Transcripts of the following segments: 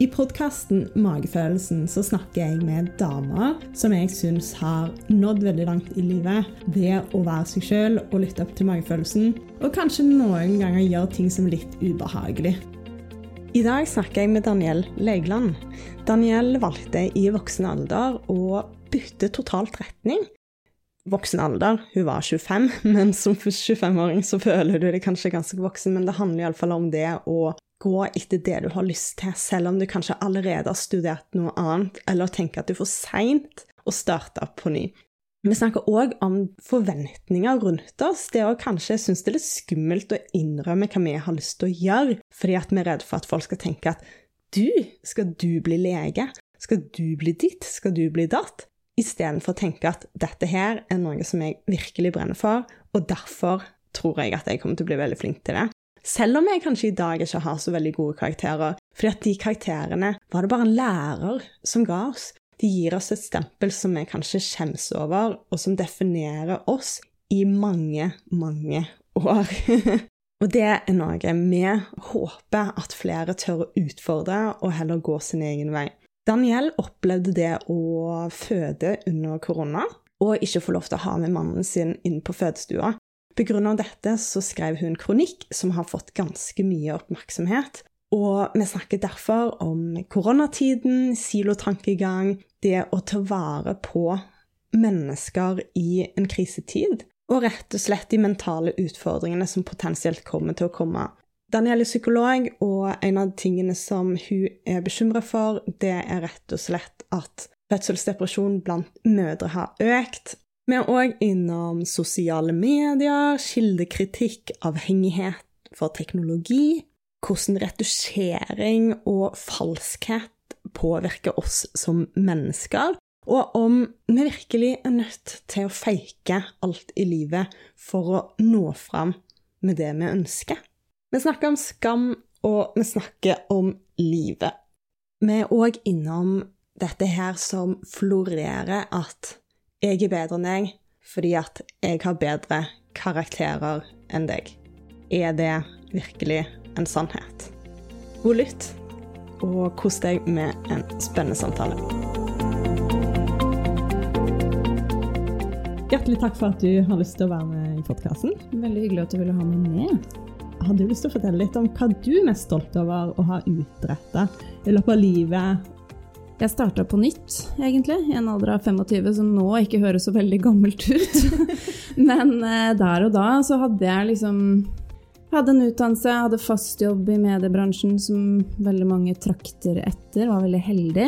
I podkasten Magefølelsen så snakker jeg med damer som jeg syns har nådd veldig langt i livet ved å være seg sjøl og lytte opp til magefølelsen, og kanskje noen ganger gjøre ting som er litt ubehagelig. I dag snakker jeg med Daniel Leigland. Daniel valgte i voksen alder å bytte totalt retning. Voksen alder, hun var 25, men som 25-åring så føler du deg kanskje ganske voksen, men det handler iallfall om det å gå etter det du har lyst til, selv om du kanskje allerede har studert noe annet, eller tenker at du er for seint å starte på ny. Vi snakker òg om forventninger rundt oss, det å kanskje synes det er litt skummelt å innrømme hva vi har lyst til å gjøre, fordi at vi er redd for at folk skal tenke at du, skal du bli lege? Skal du bli ditt? Skal du bli datt? Istedenfor å tenke at dette her er noe som jeg virkelig brenner for, og derfor tror jeg at jeg kommer til å bli veldig flink til det. Selv om jeg kanskje i dag ikke har så veldig gode karakterer. Fordi at de karakterene var det bare en lærer som ga oss. De gir oss et stempel som vi kanskje skjems over, og som definerer oss i mange, mange år. og det er noe vi håper at flere tør å utfordre, og heller gå sin egen vei. Daniel opplevde det å føde under korona, og ikke få lov til å ha med mannen sin inn på fødestua. Pga. dette så skrev hun kronikk som har fått ganske mye oppmerksomhet. Og vi snakker derfor om koronatiden, silotankegang, det å ta vare på mennesker i en krisetid, og rett og slett de mentale utfordringene som potensielt kommer til å komme. Danielle er psykolog, og en av tingene som hun er bekymra for, det er rett og slett at fødselsdepresjon blant mødre har økt, vi er òg innom sosiale medier, kildekritikk, avhengighet for teknologi, hvordan retusjering og falskhet påvirker oss som mennesker, og om vi virkelig er nødt til å fake alt i livet for å nå fram med det vi ønsker. Vi snakker om skam, og vi snakker om livet. Vi er òg innom dette her som florerer at jeg er bedre enn deg fordi at jeg har bedre karakterer enn deg. Er det virkelig en sannhet? God lytt, og kos deg med en spennende samtale. Hjertelig takk for at du har lyst til å være med i podkasten. Veldig hyggelig at du ville ha meg med. Har du lyst til å fortelle litt om hva du er mest stolt over å ha utretta i løpet av livet jeg starta på nytt, egentlig, i en alder av 25, som nå ikke høres så veldig gammelt ut. Men eh, der og da så hadde jeg liksom hadde en utdannelse, hadde fast jobb i mediebransjen som veldig mange trakter etter, var veldig heldig.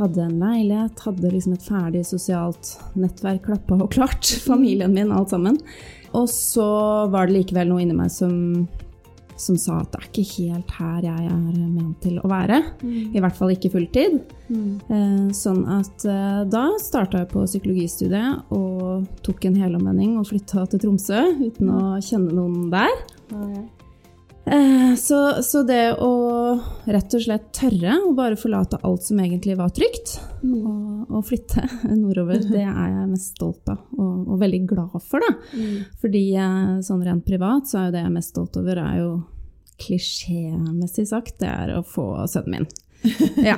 Hadde en leilighet, hadde liksom et ferdig sosialt nettverk klappa og klart. Familien min, alt sammen. Og så var det likevel noe inni meg som som sa at det er ikke helt her jeg er ment til å være. Mm. I hvert fall ikke fulltid. Mm. Eh, sånn at eh, da starta jeg på psykologistudiet og tok en helomvending og flytta til Tromsø uten å kjenne noen der. Okay. Eh, så, så, det å rett og slett tørre å bare forlate alt som egentlig var trygt, mm. og, og, flytte nordover, det er jeg mest stolt av og, og veldig glad for. Da. Mm. Fordi sånn rent privat så er jo det jeg er mest stolt over, er jo klisjémessig sagt, det er å få sønnen min. Ja.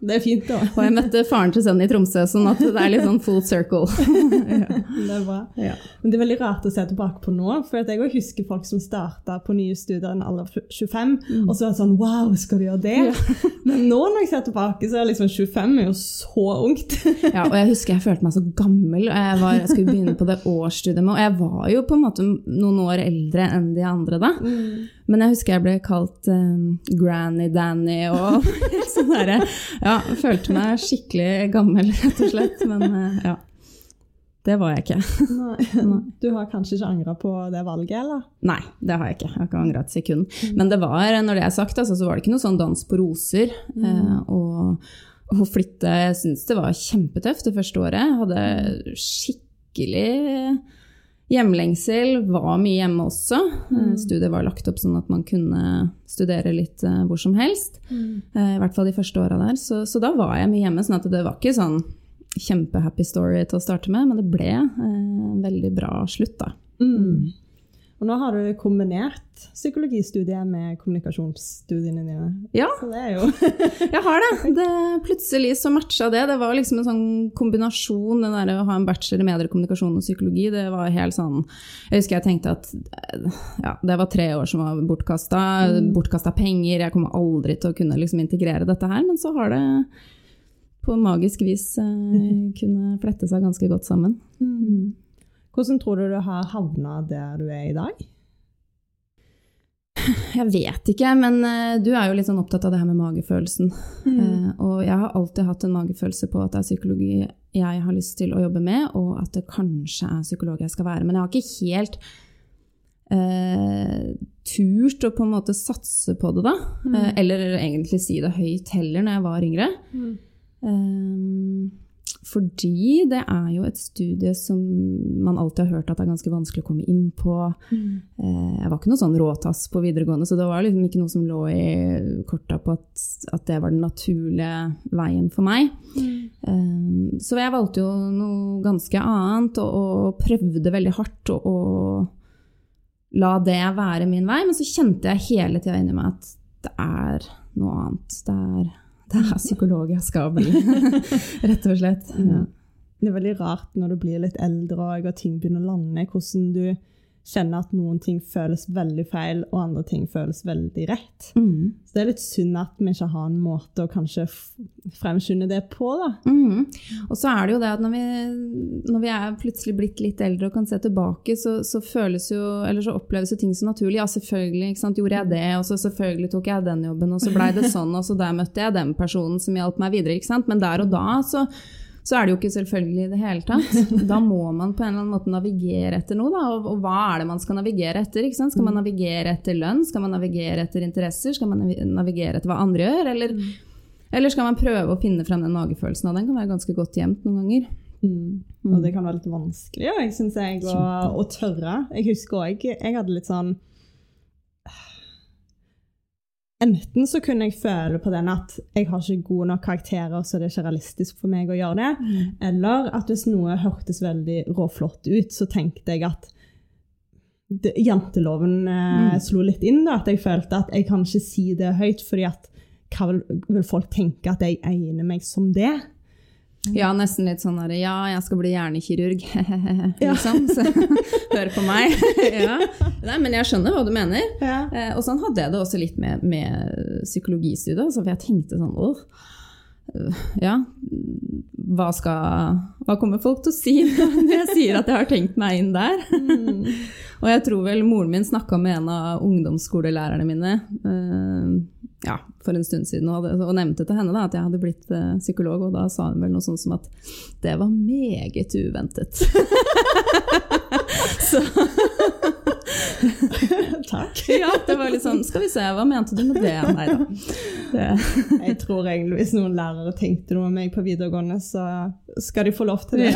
Det er fint, da. Og jeg møtte faren til sønnen i Tromsø, sånn at det er litt sånn full circle. ja, det er bra. Ja. Men det er veldig rart å se tilbake på nå, for jeg òg husker folk som starta på nye studier i en alder av 25, mm. og så er det sånn Wow, skal du gjøre det? Ja. Men nå når jeg ser tilbake, så er liksom 25 er jo så ungt. ja, og jeg husker jeg følte meg så gammel. Jeg, var, jeg skulle begynne på det årsstudiet med, og jeg var jo på en måte noen år eldre enn de andre da. Mm. Men jeg husker jeg ble kalt um, Granny Danny og sånn derre Ja, følte meg skikkelig gammel, rett og slett. Men uh, ja. Det var jeg ikke. Nei. Du har kanskje ikke angra på det valget, eller? Nei, det har jeg ikke. Jeg har ikke angra et sekund. Mm. Men det var, når det er sagt, altså, så var det ikke noe sånn dans på roser. Mm. Og å flytte Jeg syns det var kjempetøft det første året. Jeg hadde skikkelig Hjemlengsel var mye hjemme også. Eh, mm. Studiet var lagt opp sånn at man kunne studere litt uh, hvor som helst. Mm. Uh, I hvert fall de første åra der. Så, så, da var jeg mye hjemme. sånn at det var ikke sånn kjempehappy story til å starte med, men det ble en veldig bra slutt, da. Mm. Og nå har du kombinert psykologistudiet med kommunikasjonsstudiene dine. Ja. Så det jo Jeg har det. det. Plutselig så matcha det. Det var liksom en sånn kombinasjon, det der å ha en bachelor i medier, kommunikasjon og psykologi. Det var helt sånn Jeg husker jeg tenkte at ja, det var tre år som var bortkasta. Mm. Bortkasta penger. Jeg kommer aldri til å kunne liksom integrere dette her. Men så har det på magisk vis eh, kunne flette seg ganske godt sammen. Mm. Hvordan tror du du har havna der du er i dag? Jeg vet ikke, men uh, du er jo litt sånn opptatt av det her med magefølelsen. Mm. Uh, og jeg har alltid hatt en magefølelse på at det er psykologi jeg har lyst til å jobbe med, og at det kanskje er psykolog jeg skal være. Men jeg har ikke helt eh, turt å på en måte satse på det, da. Mm. eller egentlig si det høyt heller når jeg var yngre. Mm. Fordi det er jo et studie som man alltid har hørt at det er ganske vanskelig å komme inn på. Mm. Jeg var ikke noe sånn råtass på videregående, så det var liksom ikke noe som lå i korta på at, at det var den naturlige veien for meg. Mm. Så jeg valgte jo noe ganske annet, og, og prøvde veldig hardt å, å la det være min vei. Men så kjente jeg hele tida inni meg at det er noe annet. Det er det er psykolog jeg skal bli, rett og slett. Ja. Det er veldig rart når du blir litt eldre og ting begynner å lande, hvordan du kjenner at noen ting føles veldig feil, og andre ting føles veldig rett. Mm. Så det er litt synd at vi ikke har en måte å kanskje fremskynde det på. da. Mm. Og så er det jo det at når vi, når vi, er plutselig blitt litt eldre og kan se tilbake, så, så jo, eller så oppleves jo ting så naturlig. Ja, selvfølgelig sant? gjorde jeg det, og så selvfølgelig tok jeg den jobben, og så blei det sånn, og så der møtte jeg den personen som hjalp meg videre. ikke sant? Men der og da så så er det jo ikke selvfølgelig i det hele tatt. Da må man på en eller annen måte navigere etter noe. Da. Og, og hva er det man skal navigere etter? Skal man navigere etter lønn? Skal man navigere etter interesser? Skal man navigere etter hva andre gjør? Eller, eller skal man prøve å finne frem den magefølelsen? Og den kan være ganske godt gjemt noen ganger. Mm. Og det kan være litt vanskelig, ja, jeg syns jeg, å, å, tørre. Jeg husker òg jeg hadde litt sånn Enten så kunne jeg føle på den at jeg har ikke gode nok karakterer, så det er ikke realistisk for meg å gjøre det. Mm. Eller at hvis noe hørtes veldig råflott ut, så tenkte jeg at det, janteloven eh, mm. slo litt inn. Da, at jeg følte at jeg kan ikke si det høyt, fordi at hva vil, vil folk tenke at jeg egner meg som det? Ja, nesten litt sånn der Ja, jeg skal bli hjernekirurg, liksom. Så hør på meg. ja. Nei, men jeg skjønner hva du mener. Ja. Eh, og sånn hadde jeg det også litt med, med psykologistudiet. Altså, for jeg tenkte sånn åh, ja, hva skal Hva kommer folk til å si når jeg sier at jeg har tenkt meg inn der? Mm. og jeg tror vel moren min snakka med en av ungdomsskolelærerne mine. Uh, ja, for en stund siden og, og nevnte til henne da, at jeg hadde blitt uh, psykolog, og da sa hun vel noe sånt som at det var meget uventet. Så Takk. ja, det var litt sånn Skal vi se, hva mente du med det? Nei da. Det. Jeg tror egentlig hvis noen lærere tenkte noe om meg på videregående, så skal de få lov til det.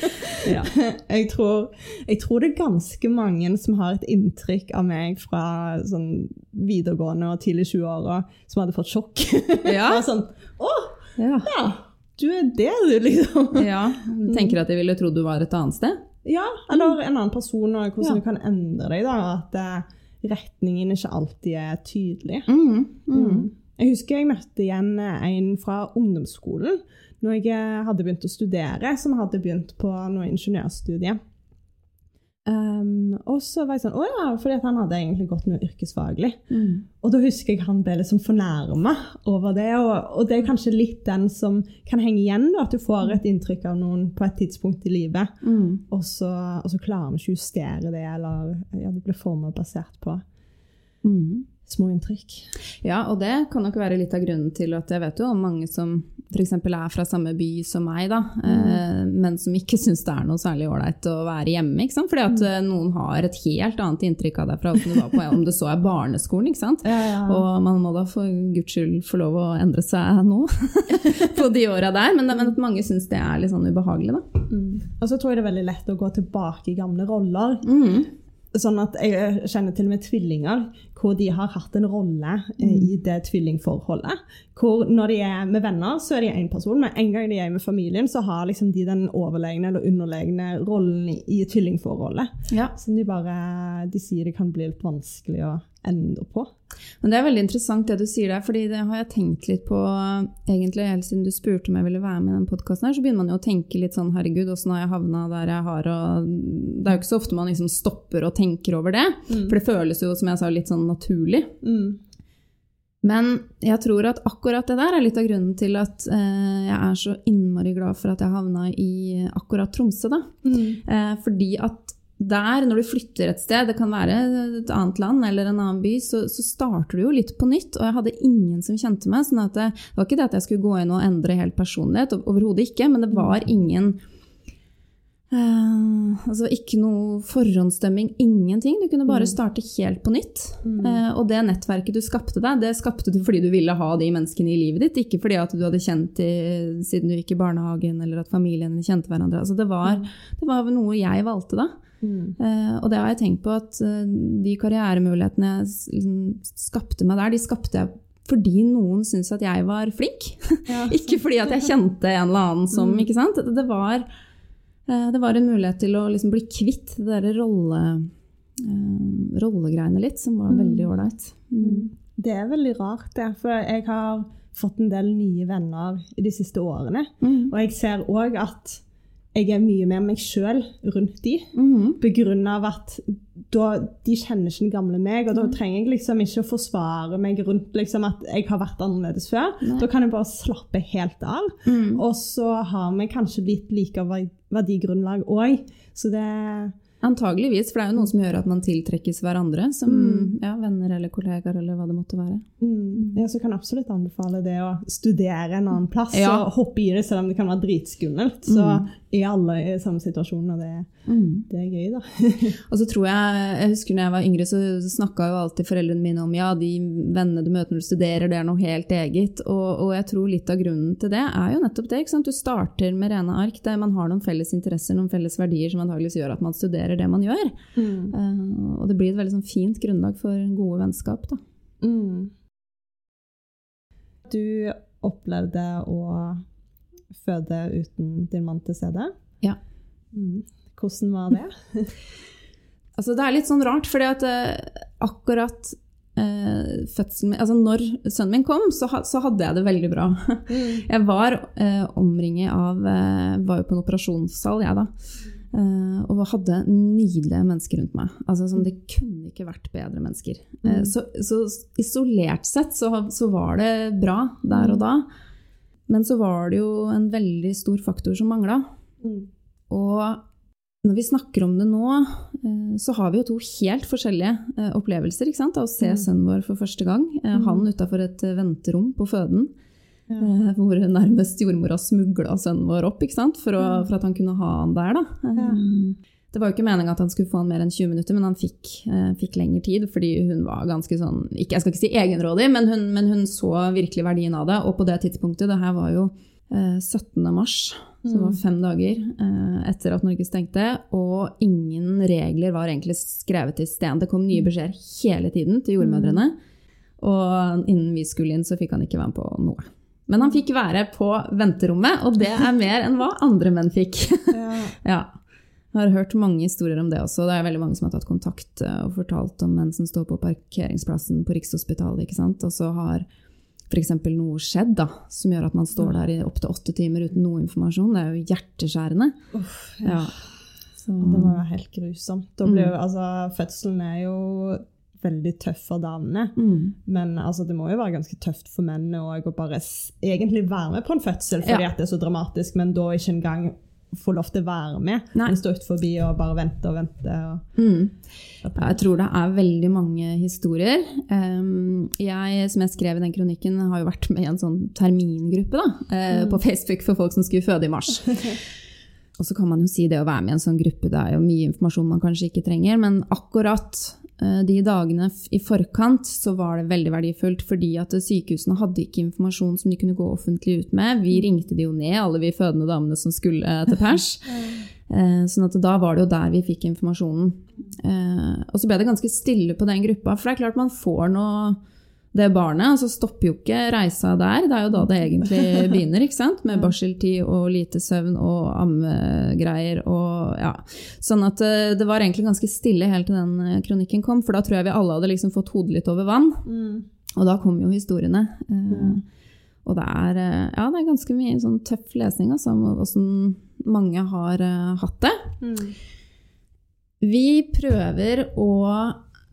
Ja. jeg, tror, jeg, tror, det er ganske mange som har et inntrykk av meg fra sånn videregående og tidlig 20-åra som hadde fått sjokk. Ja. sånn Å! Ja. ja. Du er det, du, liksom. ja. Du tenker at de ville trodd du var et annet sted? Ja, eller en annen person, og hvordan du kan endre deg. da, At uh, retningen ikke alltid er tydelig. Mm. Mm. Jeg husker jeg møtte igjen en fra ungdomsskolen når jeg hadde begynt å studere, som hadde begynt på noe ingeniørstudie. Um, og så var jeg sånn Å ja, fordi han hadde egentlig gått noe yrkesfaglig. Mm. Og da husker jeg han ble litt sånn fornærma over det. Og, og, det er kanskje litt den som kan henge igjen, da, at du får et inntrykk av noen på et tidspunkt i livet, mm. og, så, og, så, klarer vi ikke å justere det, eller ja, det blir formet basert på mm. Små inntrykk. Ja, og det kan nok være litt av grunnen til at jeg vet jo om mange som f.eks. er fra samme by som meg, da, mm. eh, men som ikke syns det er noe særlig ålreit å være hjemme. Ikke sant? Fordi at mm. eh, noen har et helt annet inntrykk av deg fra du var på, om det så er barneskolen. ikke sant? Ja, ja. Og man må da for guds skyld få lov å endre seg nå, på de åra der. Men, men, at mange syns det er litt sånn ubehagelig, da. Mm. Og så tror jeg det er veldig lett å gå tilbake i gamle roller. Mm. Sånn at Jeg kjenner til og med tvillinger hvor de har hatt en rolle eh, i det tvillingforholdet. Hvor når de er med venner, så er de én person, men en gang de er med familien, så har liksom de den overlegne eller underlegne rollen i, tvillingforholdet. Ja. Som de bare De sier det kan bli litt vanskelig å endre på. Men det er veldig interessant det du sier der, fordi det har jeg tenkt litt på egentlig helt siden du spurte om jeg ville være med i den podkasten her, så begynner man jo å tenke litt sånn herregud, åssen har jeg havna der jeg har, og det er jo ikke så ofte man liksom stopper og tenker over det, for det føles jo, som jeg sa, litt sånn naturlig. Mm. Men jeg tror at akkurat det der er litt av grunnen til at eh, jeg er så innmari glad for at jeg havna i akkurat Tromsø, da. Mm. Eh, fordi at der, når du flytter et sted, det kan være et annet land eller en annen by, så, så starter du jo litt på nytt. Og jeg hadde ingen som kjente meg. sånn at det, det var ikke det at jeg skulle gå inn og endre helt personlighet, overhodet ikke, men det var ingen uh, Altså ikke noe forhåndsstemming, ingenting. Du kunne bare starte helt på nytt. Uh, og det nettverket du skapte deg, det skapte du fordi du ville ha de menneskene i livet ditt, ikke fordi at du hadde kjent dem siden du gikk i barnehagen, eller at familien kjente hverandre. Altså det, var, det var noe jeg valgte da. Mm. Eh, og det har jeg tenkt på at uh, de karrieremulighetene jeg liksom skapte meg der, de skapte jeg fordi noen syntes at jeg var flink. Ja, ikke fordi at jeg kjente en eller annen som Mm. ikke sant? Det, var, uh, det var en mulighet til å liksom bli kvitt det derre rolle, rollegreiene litt, som var Mm. veldig ålreit. Mm. Det er veldig rart, det. For jeg har fått en del nye venner i de siste årene. Mm. Og jeg ser òg at jeg er mye mer meg sjøl rundt de. Mm. På grunn av at da, de kjenner ikke den gamle meg, og da trenger jeg liksom ikke å forsvare meg rundt liksom at jeg har vært annerledes før. Nei. Da kan jeg bare slappe helt av. Mm. Og så har vi kanskje blitt like ver- verdigrunnlag òg. Så det Antageligvis, for det er jo noe som gjør at man tiltrekkes hverandre, som Mm. ja, venner eller kollegaer eller hva det måtte være. mm, ja, så kan jeg absolutt anbefale det å studere en annen plass Ja. og hoppe i det, selv om det kan være dritskummelt. Så Mm. er alle i samme situasjon, og det, Mm. det er gøy, da. Og så tror jeg, jeg husker når jeg var yngre, så snakka jo alltid foreldrene mine om ja, de vennene du møter når du studerer, det er noe helt eget. Og, og jeg tror litt av grunnen til det er jo nettopp det. ikke sant? Du starter med rene ark der man har noen felles interesser, noen felles verdier som antakeligvis gjør at man studerer det man gjør. Eh, og det blir et veldig sånn fint grunnlag for gode vennskap. da. Mm. Du opplevde å føde uten din mann til stede. Ja. Mm. Hvordan var det? Altså, det er litt sånn rart, fordi at eh, akkurat eh, fødselen min Altså, når sønnen min kom, så, så hadde jeg det veldig bra. Jeg var eh, omringet av eh, Var jo på en operasjonssal, jeg, da. Uh, og hadde nydelige mennesker rundt meg. Altså, sånn, det kunne ikke vært bedre mennesker. Mm. så, så isolert sett så, så var det bra der og da. Men så var det jo en veldig stor faktor som mangla. Mm. Og når vi snakker om det nå, eh, så har vi jo to helt forskjellige eh, opplevelser. ikke sant? Av å se Mm. sønnen vår for første gang. Eh, Han utafor et venterom på føden, Ja. hvor nærmest jordmora smugla sønnen vår opp ikke sant? For, å, for at han kunne ha han der. da. Ja. Det var jo ikke meninga at han skulle få han mer enn 20 minutter, men han fikk, fikk lengre tid fordi hun var ganske sånn ikke, Jeg skal ikke si egenrådig, men hun, men hun så virkelig verdien av det. Og på det tidspunktet, det her var jo eh, 17. mars, det var Mm. fem dager eh, etter at Norge stengte, og ingen regler var egentlig skrevet i sten. Det kom nye beskjeder hele tiden til jordmødrene, og innen vi skulle inn, så fikk han ikke være med på noe. Men han fikk være på venterommet, og det er mer enn hva andre menn fikk. Ja. Ja. Jeg har hørt mange historier om det også. Det er veldig mange som har tatt kontakt eh, og fortalt om menn som står på parkeringsplassen på Rikshospitalet, ikke sant? og så har f.eks. noe skjedd da, som gjør at man står der i opptil åtte timer uten noe informasjon. Det er jo hjerteskjærende. Uff, ja. Ja. Så, Det må være helt grusomt. Blir Mm. altså, fødselen er jo veldig tøff for damene. mm. Men altså, det må jo være ganske tøft for mennene òg å bare egentlig være med på en fødsel fordi Ja. at det er så dramatisk, men da ikke engang få lov til å være med. Nei. Men stå utenfor og bare vente og vente. Og, Mm. Jeg tror det er veldig mange historier. Um, jeg, som jeg skrev i den kronikken, har jo vært med i en sånn termingruppe da, eh, på Facebook for folk som skulle føde i mars. Og så kan man jo si det å være med i en sånn gruppe, det er jo mye informasjon man kanskje ikke trenger, men akkurat de dagene i forkant så var det veldig verdifullt, fordi at sykehusene hadde ikke informasjon som de kunne gå offentlig ut med. Vi ringte de jo ned, alle vi fødende damene som skulle til pers. Eh, sånn at da var det jo der vi fikk informasjonen. Eh, og så ble det ganske stille på den gruppa, for det er klart man får noe det barnet. altså stopper jo ikke reisa der. Det er jo da det egentlig begynner, ikke sant? med barseltid og lite søvn og ammegreier. og ja. Sånn at eh, det var egentlig ganske stille helt til den eh, kronikken kom, for da tror jeg vi alle hadde liksom fått hodet litt over vann. Mm. Og da kom jo historiene. Mm. og det er, ja, det er ganske mye sånn tøff lesning, altså, om åssen mange har hatt det. Mm. Vi prøver å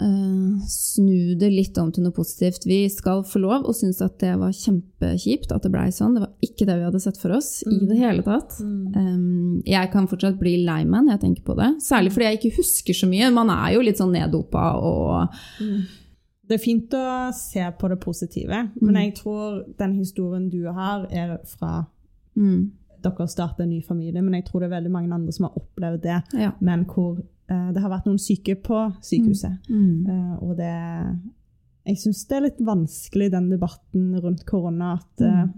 Uh, snu det litt om til noe positivt. Vi skal få lov å synes at det var kjempekjipt at det blei sånn. Det var ikke det vi hadde sett for oss mm. i det hele tatt. Mm. Um, jeg kan fortsatt bli lei meg når jeg tenker på det. Særlig fordi jeg ikke husker så mye. Man er jo litt sånn neddopa og mm. Det er fint å se på det positive, men mm. jeg tror den historien du har, er fra mm. dere starter en ny familie, men jeg tror det er veldig mange andre som har opplevd det, ja. men hvor Eh, det har vært noen syke på sykehuset. Mm. Mm. Uh, og det Jeg syns det er litt vanskelig, den debatten rundt korona, at mm.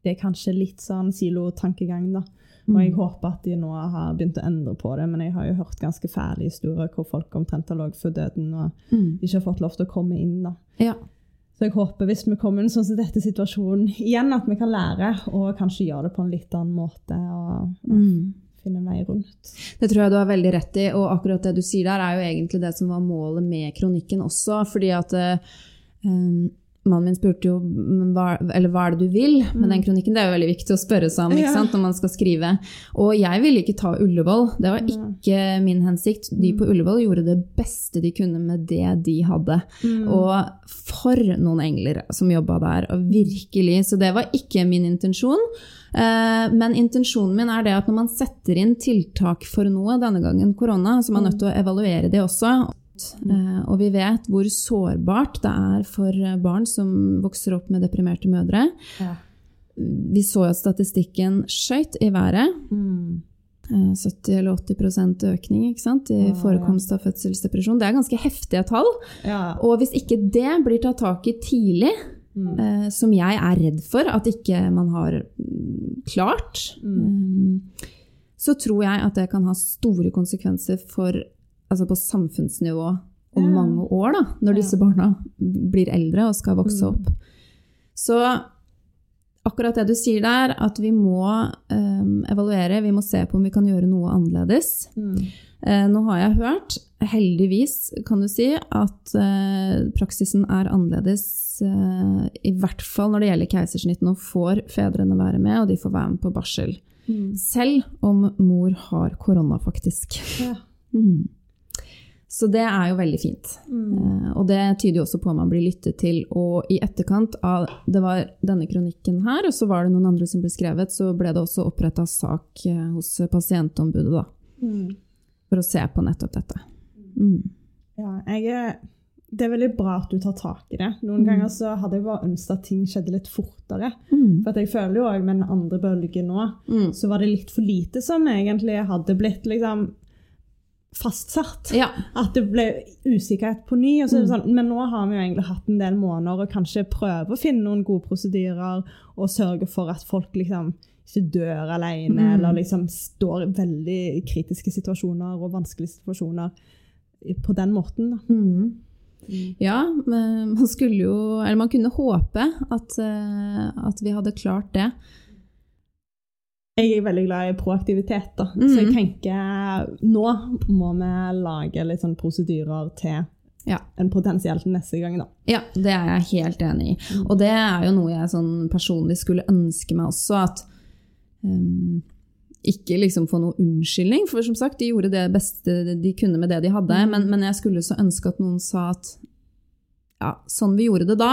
det er kanskje litt sånn silotankegang, da. Og jeg mm. håper at de nå har begynt å endre på det, men jeg har jo hørt ganske fæle historier hvor folk omtrent har ligget for døden og mm. ikke har fått lov til å komme inn. da. Ja. Så jeg håper hvis vi kommer i en sånn som dette situasjonen igjen, at vi kan lære og kanskje gjøre det på en litt annen måte. og, og mm finne en vei rundt. Det tror jeg du har veldig rett i, og akkurat det du sier der, er jo egentlig det som var målet med kronikken også. fordi at um, Mannen min spurte jo hva, eller hva er det du vil med den mm. kronikken. Det er jo veldig viktig å spørre seg om sant, når man skal skrive. Og jeg ville ikke ta Ullevål. Det var ikke min hensikt. De på mm. Ullevål gjorde det beste de kunne med det de hadde. Mm. Og for noen engler som jobba der. Og virkelig. Så det var ikke min intensjon. Eh, men intensjonen min er det at når man setter inn tiltak for noe, denne gangen korona, så er man nødt til å evaluere det også. Eh, og vi vet hvor sårbart det er for barn som vokser opp med deprimerte mødre. Ja. Vi så at statistikken skøyt i været. Mm. 70 eh, eller 80% økning i forekomst av fødselsdepresjon. Det er ganske heftige tall. Ja. Og hvis ikke det blir tatt tak i tidlig, Mm. Eh, som jeg er redd for at ikke man har klart. Mm. Eh, så tror jeg at det kan ha store konsekvenser for, altså på samfunnsnivå om mange år, da, når disse barna blir eldre og skal vokse mm. opp. Så akkurat det du sier der, at vi må um, evaluere, vi må se på om vi kan gjøre noe annerledes. Mm. Uh, nå har jeg hørt, heldigvis kan du si, at uh, praksisen er annerledes uh, i hvert fall når det gjelder keisersnitt. Nå får fedrene være med, og de får være med på barsel. Mm. Selv om mor har korona, faktisk. Ja. Mm. Så det er jo veldig fint. Mm. Uh, og det tyder jo også på at man blir lyttet til. Og i etterkant av det var denne kronikken her, og så var det noen andre som ble skrevet, så ble det også oppretta sak uh, hos pasientombudet, da. Mm. For å se på nettopp dette. Mm. Ja, jeg det er veldig bra at du tar tak i det. Noen Mm. ganger så hadde jeg bare ønsket at ting skjedde litt fortere. Mm. For jeg føler jo òg med den andre bølgen nå, Mm. så var det litt for lite som egentlig hadde blitt liksom fastsatt. Ja. At det ble usikkerhet på ny. Så Mm. sånn, men nå har vi jo egentlig hatt en del måneder og kanskje prøve å finne noen gode prosedyrer og sørge for at folk liksom ikke dør alene Mm. eller liksom står i veldig kritiske situasjoner og vanskelige situasjoner på den måten. Da. Mm. Ja, men man skulle jo Eller man kunne håpe at, eh, at vi hadde klart det. Jeg er veldig glad i proaktivitet, da. Mm. så jeg tenker nå må vi lage litt sånn prosedyrer til Ja. en potensielt neste gang, da. Ja, det er jeg helt enig i. Mm. Og det er jo noe jeg sånn personlig skulle ønske meg også, at um, ikke liksom få noen unnskyldning, for som sagt, de gjorde det beste de kunne med det de hadde, Mm. men, men jeg skulle så ønske at noen sa at ja, sånn vi gjorde det da,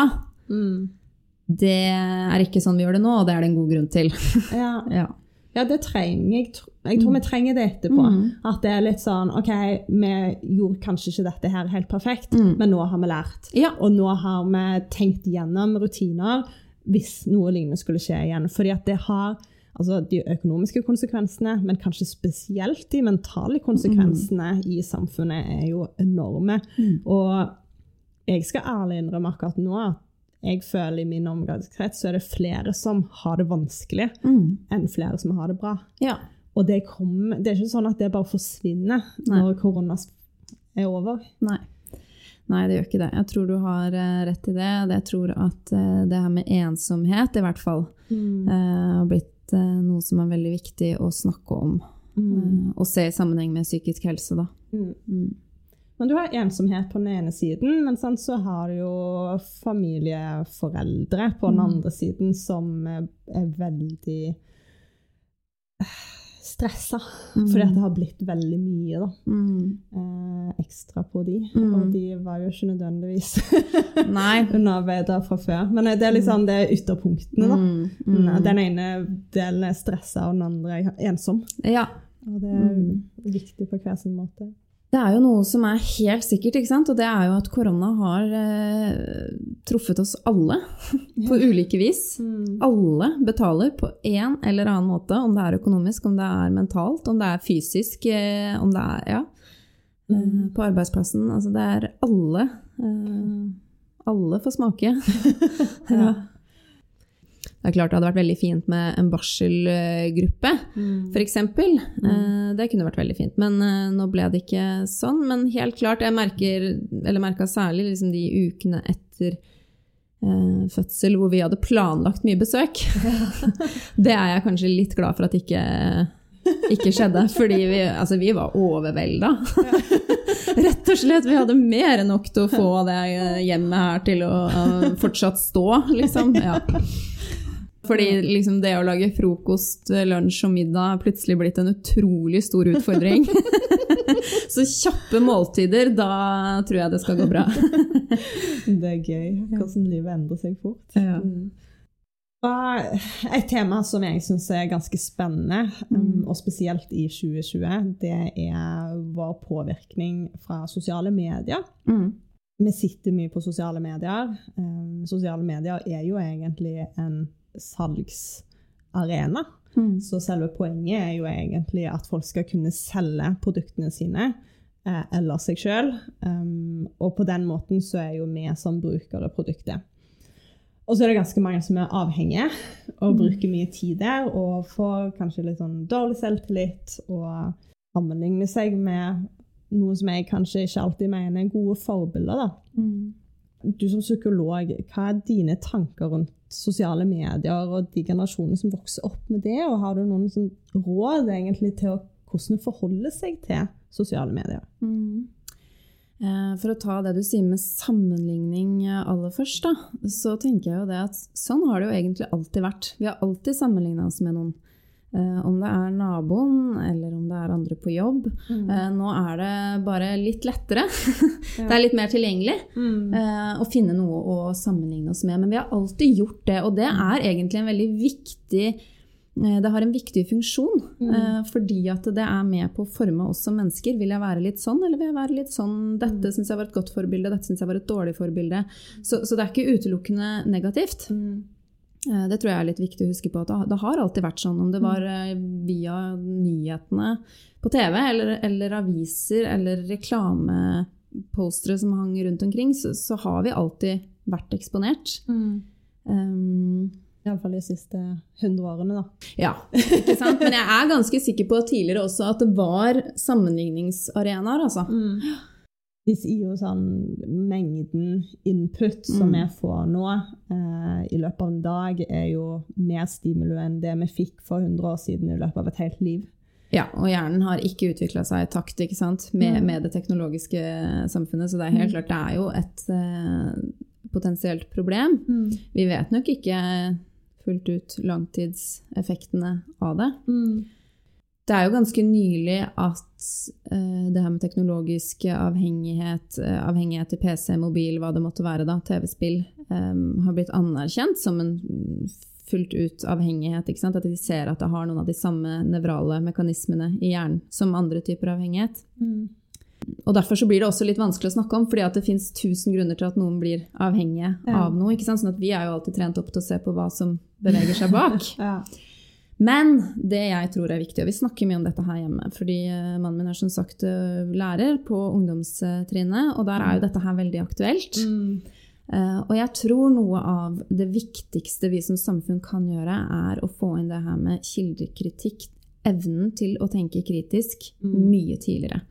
det er ikke sånn vi gjør det nå, og det er det en god grunn til. Ja. Ja. Ja, det trenger jeg. Jeg tror vi trenger det etterpå. Mm. At det er litt sånn OK, vi gjorde kanskje ikke dette her helt perfekt, Mm. men nå har vi lært. Ja. Og nå har vi tenkt gjennom rutiner hvis noe lignende skulle skje igjen. Fordi at det har altså de økonomiske konsekvensene, men kanskje spesielt de mentale konsekvensene i samfunnet er jo enorme. Mm. Og jeg skal ærlig innrømme akkurat nå at jeg føler i min omgangskrets så er det flere som har det vanskelig, Mm. enn flere som har det bra. ja. Og det, kom, det er ikke sånn at det bare forsvinner Nei. når korona er over. Nei. Nei, det gjør ikke det. Jeg tror du har eh, rett i det. Jeg tror at eh, det her med ensomhet, i hvert fall, Mm. eh, har blitt noe som er veldig viktig å snakke om. Mm. Og se i sammenheng med psykisk helse, da. Mm. Mm. Men du har ensomhet på den ene siden, men sånn, så har du jo familieforeldre på den Mm. andre siden som er, er veldig stressa. Mm. Fordi at det har blitt veldig mye da, Mm. eh, ekstra på de. Mm. Og de var jo ikke nødvendigvis underarbeida fra før. Men det er liksom det er ytterpunktene, da. Mm. Mm. Den ene delen er stressa, og den andre er ensom. Ja. Og det er Mm. viktig på hver sin måte. Det er jo noe som er helt sikkert, ikke sant? og det er jo at korona har eh, truffet oss alle på ulike vis. Mm. Alle betaler på en eller annen måte, om det er økonomisk, om det er mentalt, om det er fysisk, eh, om det er ja, eh, Mm. på arbeidsplassen. Altså det er alle. Eh, alle får smake. ja. Det er klart det hadde vært veldig fint med en barselgruppe, Mm. f.eks. Mm. det kunne vært veldig fint, men eh, nå ble det ikke sånn. Men helt klart, jeg merker, eller merka særlig liksom de ukene etter eh, fødsel hvor vi hadde planlagt mye besøk. det er jeg kanskje litt glad for at ikke, ikke skjedde, fordi vi, altså, vi var overvelda. Rett og slett. Vi hadde mer enn nok til å få det eh, hjemmet her til å eh, fortsatt stå, liksom. Ja. Fordi liksom det å lage frokost, lunsj og middag er plutselig blitt en utrolig stor utfordring. Så kjappe måltider, da tror jeg det skal gå bra. Det er gøy hvordan livet endrer seg fort. Ja. Mm. Et tema som jeg syns er ganske spennende, um, Mm. og spesielt i 2020, det er vår påvirkning fra sosiale medier. Mm. Vi sitter mye på sosiale medier. Um, sosiale medier er jo egentlig en salgsarena. Mm. Så selve poenget er jo egentlig at folk skal kunne selge produktene sine eh, eller seg sjøl. Um, og på den måten så er jo vi som brukere produktet. Og så er det ganske mange som er avhengige og Mm. bruker mye tid der og får kanskje litt sånn dårlig selvtillit og sammenligner seg med noe som jeg kanskje ikke alltid mener er gode forbilder. da. Mm. Du som psykolog, hva er dine tanker rundt sosiale medier og de generasjonene som vokser opp med det, og har du noen sånn råd egentlig til å, hvordan forholder seg til sosiale medier? Mm. Eh, For å ta det du sier med sammenligning eh, aller først, da, så tenker jeg jo det at sånn har det jo egentlig alltid vært. Vi har alltid sammenligna oss med noen. Eh, Om det er naboen, eller om det er andre på jobb. Eh, Nå er det bare litt lettere. Det er litt mer tilgjengelig Mm. eh, å finne noe å sammenligne oss med. Men vi har alltid gjort det, og det er egentlig en veldig viktig det har en viktig funksjon, Mm. fordi at det er med på å forme oss som mennesker. Vil jeg være litt sånn, eller vil jeg være litt sånn? Dette Mm. syns jeg var et godt forbilde, dette syns jeg var et dårlig forbilde. Så, så det er ikke utelukkende negativt. Mm. Eh, Det tror jeg er litt viktig å huske på. at Det har- alltid vært sånn, om det var eh, via nyhetene på TV, eller, eller aviser, eller reklamepostere som hang rundt omkring, så, så har vi alltid vært eksponert. Um, Iallfall de siste 100 årene, da. ja, ikke sant? Men jeg er ganske sikker på tidligere også at det var sammenligningsarenaer, altså. De sier jo sånn mengden input som Mm. vi får nå eh, i løpet av en dag, er jo mer stimuli enn det vi fikk for 100 år siden i løpet av et helt liv. Ja, og hjernen har ikke utvikla seg i takt? Med, Mm. med det teknologiske samfunnet, så det er helt Mm. klart det er jo et eh, potensielt problem. Vi vet nok ikke fullt ut langtidseffektene av det. Det er jo ganske nylig at uh, det her med teknologisk avhengighet, uh, avhengighet til PC, mobil, hva det måtte være, da, TV-spill, um, har blitt anerkjent som en fullt ut avhengighet. Ikke sant? At de ser at det har noen av de samme nevrale mekanismene i hjernen som andre typer avhengighet. Og derfor så blir det også litt vanskelig å snakke om, fordi at det fins tusen grunner til at noen blir avhengige Ja. av noe. ikke sant? Sånn at vi er jo alltid trent opp til å se på hva som beveger seg bak. Ja. Men det jeg tror er viktig, og vi snakker mye om dette her hjemme, fordi eh, mannen min er som sagt eh, lærer på ungdomstrinnet, og der er jo dette her veldig aktuelt. Eh, og jeg tror noe av det viktigste vi som samfunn kan gjøre, er å få inn det her med kildekritikk evnen til å tenke kritisk Mm. mye tidligere.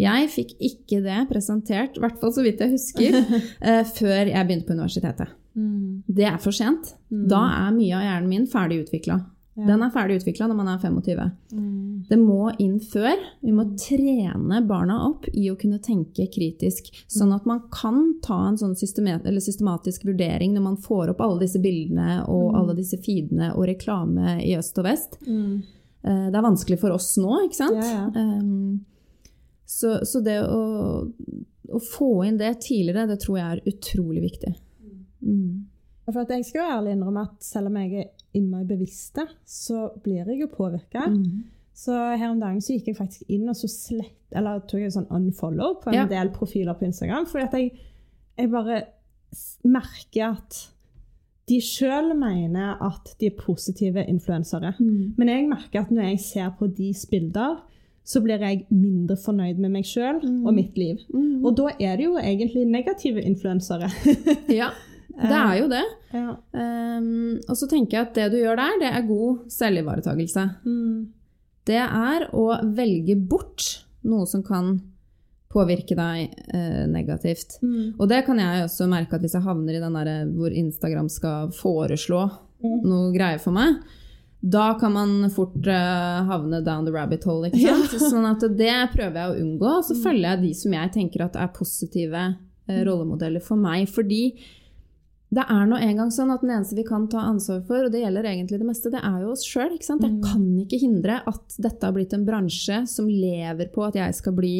Jeg fikk ikke det presentert, i hvert fall så vidt jeg husker, uh, før jeg begynte på universitetet. Mm. Det er for sent. Da er mye av hjernen min ferdig utvikla. Ja. Den er ferdig utvikla når man er 25. Mm. Det må inn før. Vi må trene barna opp i å kunne tenke kritisk, sånn at man kan ta en sånn eller systematisk vurdering når man får opp alle disse bildene og alle disse feedene og reklame i øst og vest. Mm. Eh, Det er vanskelig for oss nå, ikke sant? Ja, ja. Um, Så, så det å, å få inn det tidligere, det tror jeg er utrolig viktig. Mm. For at jeg skal jo ærlig innrømme at selv om jeg er innmari bevisste, så blir jeg jo påvirka. Mm. Så her om dagen så gikk jeg faktisk inn og så slett, eller tok en sånn unfollow på en Ja. del profiler på Instagram. Fordi at jeg, jeg bare merker at de sjøl mener at de er positive influensere. Mm. Men jeg merker at når jeg ser på deres bilder, så blir jeg mindre fornøyd med meg sjøl Mm. og mitt liv. Mm. Og da er det jo egentlig negative influensere. Ja, det er jo det. ja. Um, og så tenker jeg at det du gjør der, det er god selvivaretakelse. Mm. Det er å velge bort noe som kan påvirke deg eh, negativt. Mm. Og det kan jeg også merke at hvis jeg havner i den der hvor Instagram skal foreslå Mm. noe greier for meg, da kan man fort eh, havne down the rabbit hole. Ikke sant? Sånn at det prøver jeg å unngå. Og så følger jeg de som jeg tenker at er positive eh, rollemodeller for meg. Fordi det er nå engang sånn at den eneste vi kan ta ansvar for, og det gjelder egentlig det meste, det er jo oss sjøl. Jeg kan ikke hindre at dette har blitt en bransje som lever på at jeg skal bli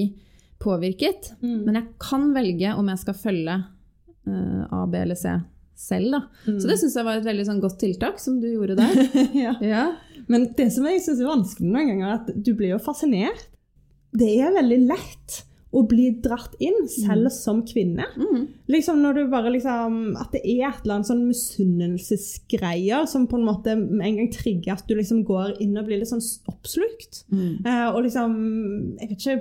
påvirket. Mm. Men jeg kan velge om jeg skal følge uh, A, B eller C selv. Mm. Så det syns jeg var et veldig sånn, godt tiltak som du gjorde der. ja. ja. Men det som jeg syns er vanskelig noen ganger, er at du blir jo fascinert. Det er veldig lett å bli dratt inn, selv som kvinne. Mm. Liksom når du bare liksom At det er et eller annet sånn misunnelsesgreier som på en måte en gang trigger at du liksom går inn og blir litt sånn oppslukt. Mm. Uh, og liksom Jeg vet ikke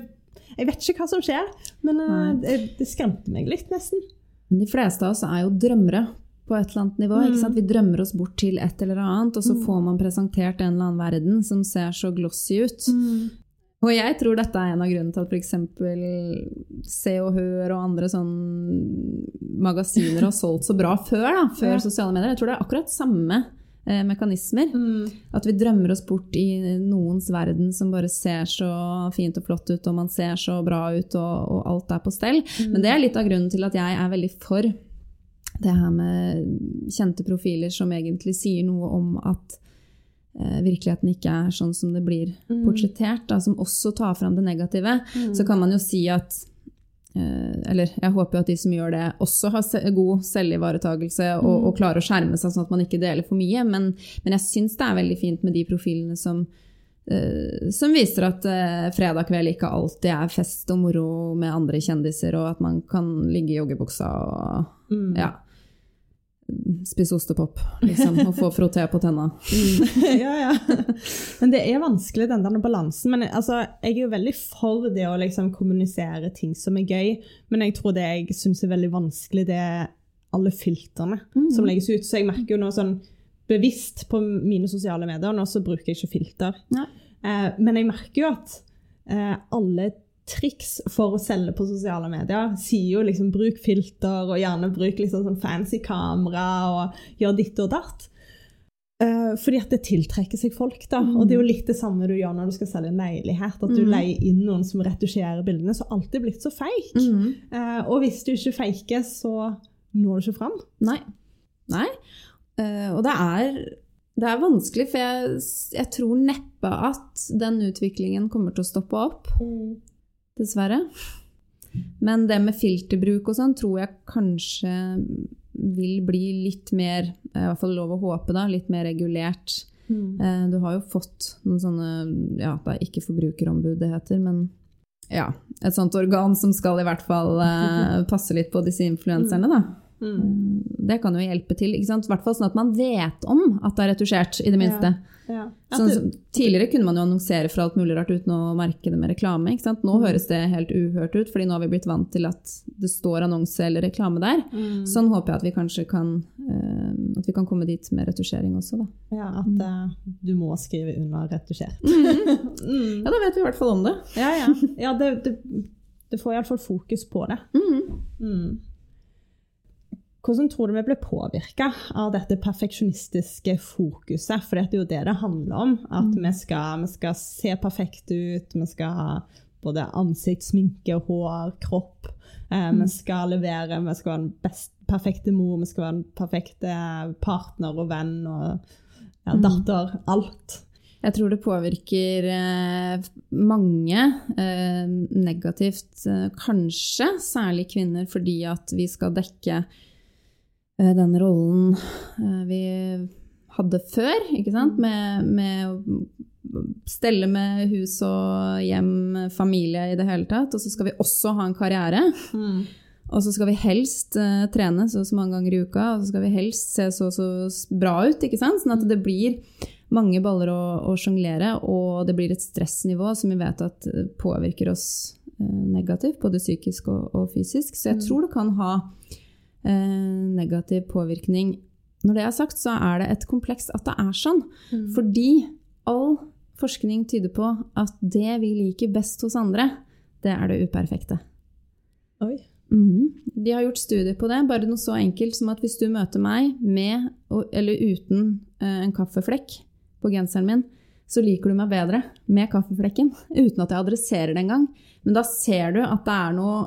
jeg vet ikke hva som skjer, men uh, det, det skremte meg litt, nesten. Men de fleste av oss er jo drømmere på et eller annet nivå. Ikke sant? Vi drømmer oss bort til et eller annet, og så får man presentert en eller annen verden som ser så glossy ut. Og jeg tror dette er en av grunnene til at f.eks. Se og Hør og andre sånn magasiner har solgt så bra før, da, før Ja. sosiale medier. Jeg tror det er akkurat samme eh, mekanismer. Mm. At vi drømmer oss bort i noens verden som bare ser så fint og flott ut, og man ser så bra ut, og, og alt er på stell. Men det er litt av grunnen til at jeg er veldig for det her med kjente profiler som egentlig sier noe om at virkeligheten ikke er sånn som det blir portrettert, da, som også tar fram det negative. Så kan man jo si at eh, eller jeg håper jo at de som gjør det, også har god selvivaretakelse og, og klarer å skjerme seg sånn at man ikke deler for mye. Men, men jeg syns det er veldig fint med de profilene som, eh, som viser at eh, fredag kveld ikke alltid er fest og moro med andre kjendiser, og at man kan ligge i joggebuksa og Mm. ja, spise ostepop liksom, og få frotté på tenna. ja, ja. Men det er vanskelig, den der balansen. Men altså, jeg er jo veldig for det å liksom kommunisere ting som er gøy, men jeg tror det jeg syns er veldig vanskelig, det er alle filtrene som legges ut. Så jeg merker jo nå sånn bevisst på mine sosiale medier, nå så bruker jeg ikke filter. Eh, men jeg merker jo at eh, alle triks for å selge på sosiale medier sier jo liksom bruk filter, og gjerne bruk liksom sånn fancy kamera, og gjør ditt og datt. Uh, fordi at det tiltrekker seg folk. da, Og det er jo litt det samme du gjør når du skal selge en leilighet. At du Mm. leier inn noen som retusjerer bildene. Så alt er blitt så fake. Mm. Uh, og hvis du ikke faker, så når du ikke fram. Nei. Nei. Uh, og det er, det er vanskelig, for jeg, jeg tror neppe at den utviklingen kommer til å stoppe opp. Dessverre. Men det med filterbruk og sånn tror jeg kanskje vil bli litt mer, i hvert fall lov å håpe, da, litt mer regulert. Mm. Du har jo fått noen sånne Ja, det er ikke forbrukerombud det heter, men ja, et sånt organ som skal i hvert fall eh, passe litt på disse influenserne, da. Mm. Det kan jo hjelpe til. I hvert fall sånn at man vet om at det er retusjert, i det minste. Ja. Sånn, så, tidligere kunne man jo annonsere for alt mulig rart uten å merke det med reklame. ikke sant? Mm. Nå høres det helt uhørt ut, fordi nå har vi blitt vant til at det står annonse eller reklame der. Mm. Sånn håper jeg at vi kanskje kan, uh, vi kan komme dit med retusjering også, da. Ja, at eh, du må skrive under retusjert. Ja, da vet vi i hvert fall om det. Ja, ja. ja det, det, det får iallfall fokus på det. Mm. Hvordan tror du vi ble påvirka av dette perfeksjonistiske fokuset? For det er jo det det handler om. At vi, skal, vi skal se perfekte ut. Vi skal ha både ansikt, sminke, hår, kropp. Eh, Vi skal levere. Vi skal være den best, perfekte mor. Vi skal være den perfekte partner og venn og ja, datter. Alt. Jeg tror det påvirker eh, mange eh, negativt, eh, kanskje særlig kvinner, fordi at vi skal dekke den rollen eh, vi hadde før, ikke sant? Med, med å stelle med hus og hjem, familie i det hele tatt. Og så skal vi også ha en karriere. Og så skal vi helst uh, trene så og så mange ganger i uka, og så skal vi helst se så og så bra ut. ikke sant? Sånn at det blir mange baller å, å sjonglere, og det blir et stressnivå som vi vet at eh, påvirker oss uh, negativt, både psykisk og, og fysisk. Så jeg tror det kan ha eh, negativ påvirkning. Når det er sagt, så er det et kompleks at det er sånn. Fordi all forskning tyder på at det vi liker best hos andre, det er det uperfekte. Oi. Mm. De har gjort studier på det. Bare noe så enkelt som at hvis du møter meg med eller uten eh, en kaffeflekk på genseren min, så liker du meg bedre med kaffeflekken, uten at jeg adresserer det engang. Men da ser du at det er noe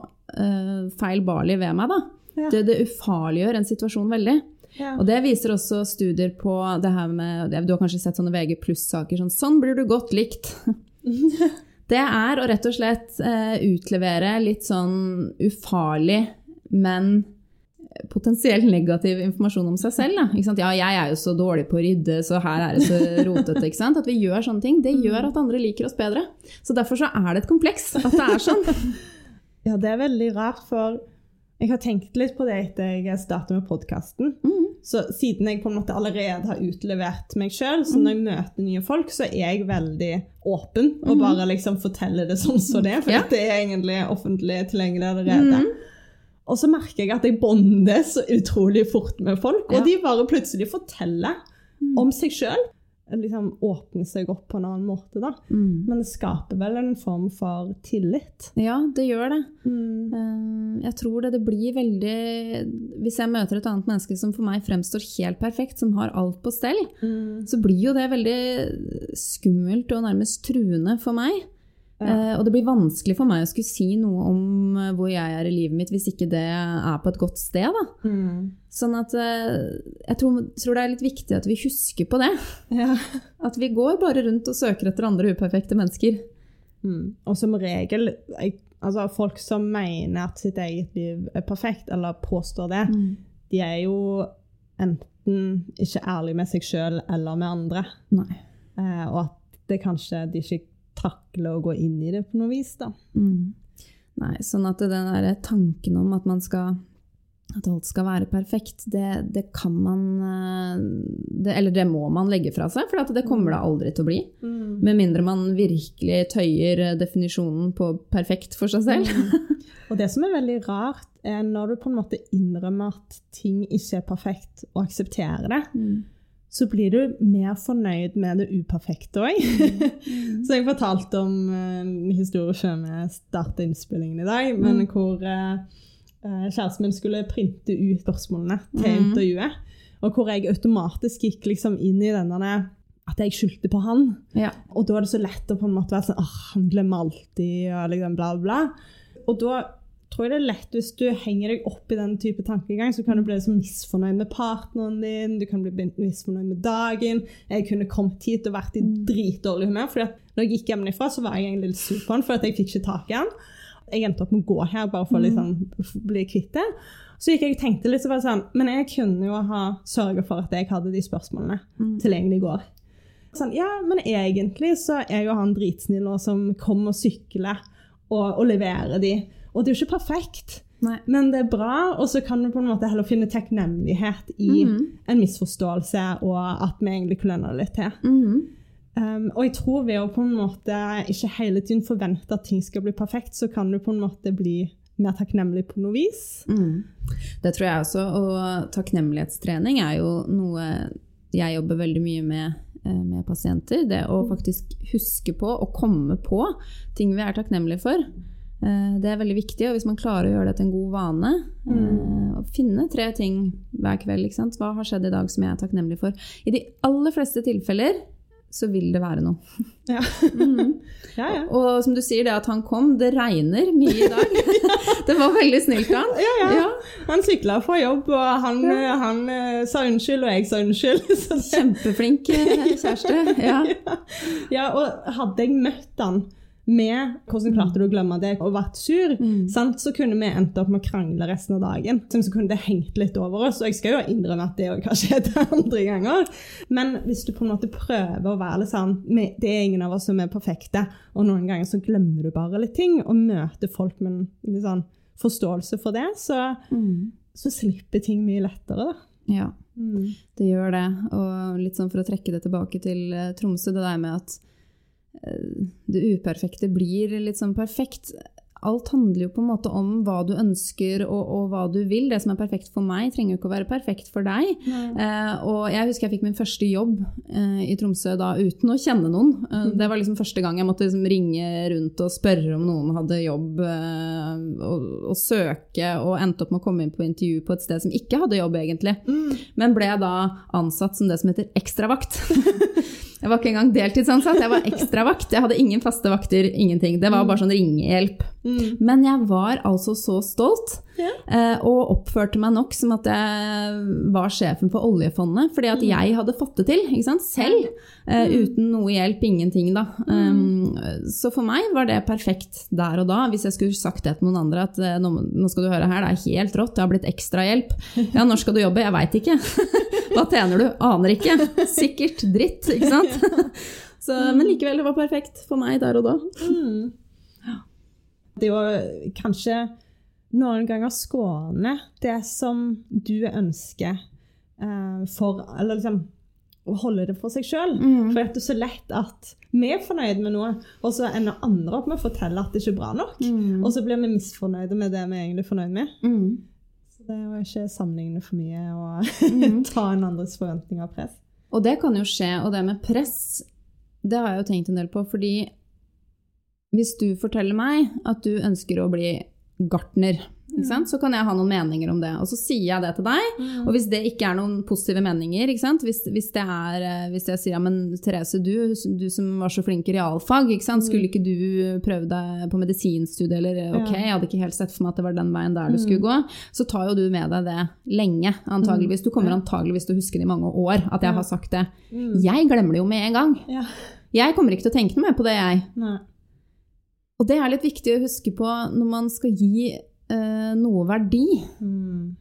feil barlig ved meg. da. Ja. Det, det ufarliggjør en situasjon veldig. Ja. Og det viser også studier på det her med Du har kanskje sett sånne VG pluss-saker sånn 'Sånn blir du godt likt'. Det er å rett og slett eh, utlevere litt sånn ufarlig, men potensielt negativ informasjon om seg selv. Da. Ikke sant? Ja, jeg er jo så dårlig på å rydde, så her er det så rotete. Ikke sant? At vi gjør sånne ting, det gjør at andre liker oss bedre. Så derfor så er det et kompleks at det er sånn. Ja, det er veldig rart, for jeg har tenkt litt på det etter jeg startet med podkasten. Mm. Så siden jeg på en måte allerede har utlevert meg sjøl, så når jeg møter nye folk, så er jeg veldig åpen og bare liksom forteller det sånn som det er. For Ja. det er egentlig offentlig tilgjengelig allerede. Og så merker jeg at jeg bonder så utrolig fort med folk, og Ja. de bare plutselig forteller om seg sjøl. Liksom åpner seg opp på en annen måte, da. Mm. Men det skaper vel en form for tillit. Ja, det gjør det. Mm. Jeg tror det, det blir veldig Hvis jeg møter et annet menneske som for meg fremstår helt perfekt, som har alt på stell, så blir jo det veldig skummelt og nærmest truende for meg. Eh, og det blir vanskelig for meg å skulle si noe om eh, hvor jeg er i livet mitt, hvis ikke det er på et godt sted. Da. Mm. Sånn at eh, jeg tror, tror det er litt viktig at vi husker på det. Ja. At vi går bare rundt og søker etter andre uperfekte mennesker. Mm. Og som regel altså Folk som mener at sitt eget liv er perfekt, eller påstår det, de er jo enten ikke ærlige med seg sjøl eller med andre. Nei. Eh, og at det kanskje de ikke takler å gå inn i det på noe vis. da. Mm. Nei, sånn at den der tanken om at man skal at alt skal være perfekt, det, det kan man eh, det, Eller det må man legge fra seg, for det kommer det aldri til å bli. Med mindre man virkelig tøyer eh, definisjonen på perfekt for seg selv. Og det som er veldig rart, er når du på en måte innrømmer at ting ikke er perfekt, og aksepterer det, så blir du mer fornøyd med det uperfekte òg. så jeg fortalte om eh, en historie før vi starta innspillingen i dag, men hvor eh, eh, kjæresten min skulle printe ut spørsmålene til Mhm. intervjuet. Og hvor jeg automatisk gikk liksom inn i denne at jeg skyldte på han. Ja. Og da er det så lett å på en måte være sånn åh, han glemmer alltid, og liksom bla, bla. Og da tror jeg det er lett hvis du henger deg opp i den type tankegang, så kan du bli så misfornøyd med partneren din, du kan bli misfornøyd med dagen. Jeg kunne kommet hit og vært i dritdårlig humør, for når jeg gikk hjemmefra, så var jeg egentlig litt sur på han, for jeg fikk ikke tak i han. Jeg endte opp med å gå her bare for å liksom, bli kvitt det. Så gikk jeg og tenkte litt så var det sånn, men jeg kunne jo ha sørget for at jeg hadde de spørsmålene tilgjengelig i går. Sånn, ja, men egentlig så er jo han dritsnill og som kommer og sykler og, og leverer de. Og det er jo ikke perfekt. Nei. Men det er bra, og så kan du på en måte heller finne takknemlighet i Mhm. en misforståelse, og at vi egentlig kløner litt til. Mhm. Um, og jeg tror ved å på en måte ikke hele tiden forvente at ting skal bli perfekt, så kan du på en måte bli mer takknemlig på noe vis. Mm. Det tror jeg også. Og takknemlighetstrening er jo noe jeg jobber veldig mye med eh, med pasienter. Det å faktisk huske på og komme på ting vi er takknemlige for. Eh, Det er veldig viktig, og hvis man klarer å gjøre det til en god vane mm. Å finne tre ting hver kveld. Ikke sant? Hva har skjedd i dag som jeg er takknemlig for? I de aller fleste tilfeller så vil det være noe. Ja. Mm. ja, ja. Og som du sier, det at han kom, det regner mye i dag. det var veldig snilt av han. Ja, ja. Ja. Han sykla fra jobb, og han, han eh, sa unnskyld, og jeg sa unnskyld. Kjempeflink eh, kjæreste. Ja. ja, og hadde jeg møtt han med 'hvordan klarte du å glemme det?' og vært sur, Mm. sant, så kunne vi endt opp med å krangle resten av dagen. Så så kunne det hengt litt over oss, og jeg skal jo innrømme at det også har skjedd andre ganger. Men hvis du på en måte prøver å være litt sånn Det er ingen av oss som er perfekte, og noen ganger så glemmer du bare litt ting, og møter folk med en sånn forståelse for det, så, Mm. så slipper ting mye lettere, da. ja, Mm. det gjør det. Og litt sånn for å trekke det tilbake til eh, Tromsø, det der med at det uperfekte blir litt sånn perfekt. Alt handler jo på en måte om hva du ønsker og, og hva du vil. Det som er perfekt for meg, trenger jo ikke å være perfekt for deg. Eh, og jeg husker jeg fikk min første jobb eh, i Tromsø da uten å kjenne noen. Eh, det var liksom første gang jeg måtte liksom ringe rundt og spørre om noen hadde jobb, eh, og, og søke, og endte opp med å komme inn på intervju på et sted som ikke hadde jobb, egentlig. Mm. Men ble da ansatt som det som heter ekstravakt. Jeg var ikke engang deltidsansatt, jeg var ekstravakt. Jeg hadde ingen faste vakter, ingenting. Det var bare sånn ringehjelp. Mm. Men jeg var altså så stolt, Ja. eh, og oppførte meg nok som at jeg var sjefen for oljefondet, fordi at jeg hadde fått det til, ikke sant? selv, Mm. uten noe hjelp, ingenting da. Um, så for meg var det perfekt der og da, hvis jeg skulle sagt det til noen andre, at eh, nå, skal du høre her, det er helt rått, det har blitt ekstra hjelp. Ja, når skal du jobbe? Jeg vet ikke. Hva tjener du? Aner ikke. Sikkert dritt, ikke sant? Så, men likevel, det var perfekt for meg der og da. Mm. Det er kanskje noen ganger skåne det som du ønsker eh, for Eller liksom å holde det for seg sjøl. Mm. For det er så lett at vi er fornøyd med noe, og så ender andre opp med å fortelle at det ikke er bra nok. Mm. Og så blir vi misfornøyde med det vi er egentlig er fornøyd med. Mm. Så det er jo ikke sammenligne for mye og Mm. ta en andres forventninger og press. Og det kan jo skje, og det med press, det har jeg jo tenkt en del på, fordi hvis du forteller meg at du ønsker å bli gartner, ikke sant? så kan jeg ha noen meninger om det, og så sier jeg det til deg, og hvis det ikke er noen positive meninger, ikke sant? Hvis, hvis, det er, eh, hvis jeg sier, ja, men Therese, du, du som var så flink i realfag, ikke sant? skulle ikke du prøve deg på medisinstudiet, eller ok, jeg hadde ikke helt sett for meg at det var den veien der du skulle gå, så tar jo du med deg det lenge, antageligvis. Du kommer antageligvis til å huske det i mange år, at jeg har sagt det. Jeg glemmer det jo med en gang. Ja. Jeg kommer ikke til å tenke noe mer på det, jeg. Nei. Og det er litt viktig å huske på når man skal gi eh, noe verdi. Mm.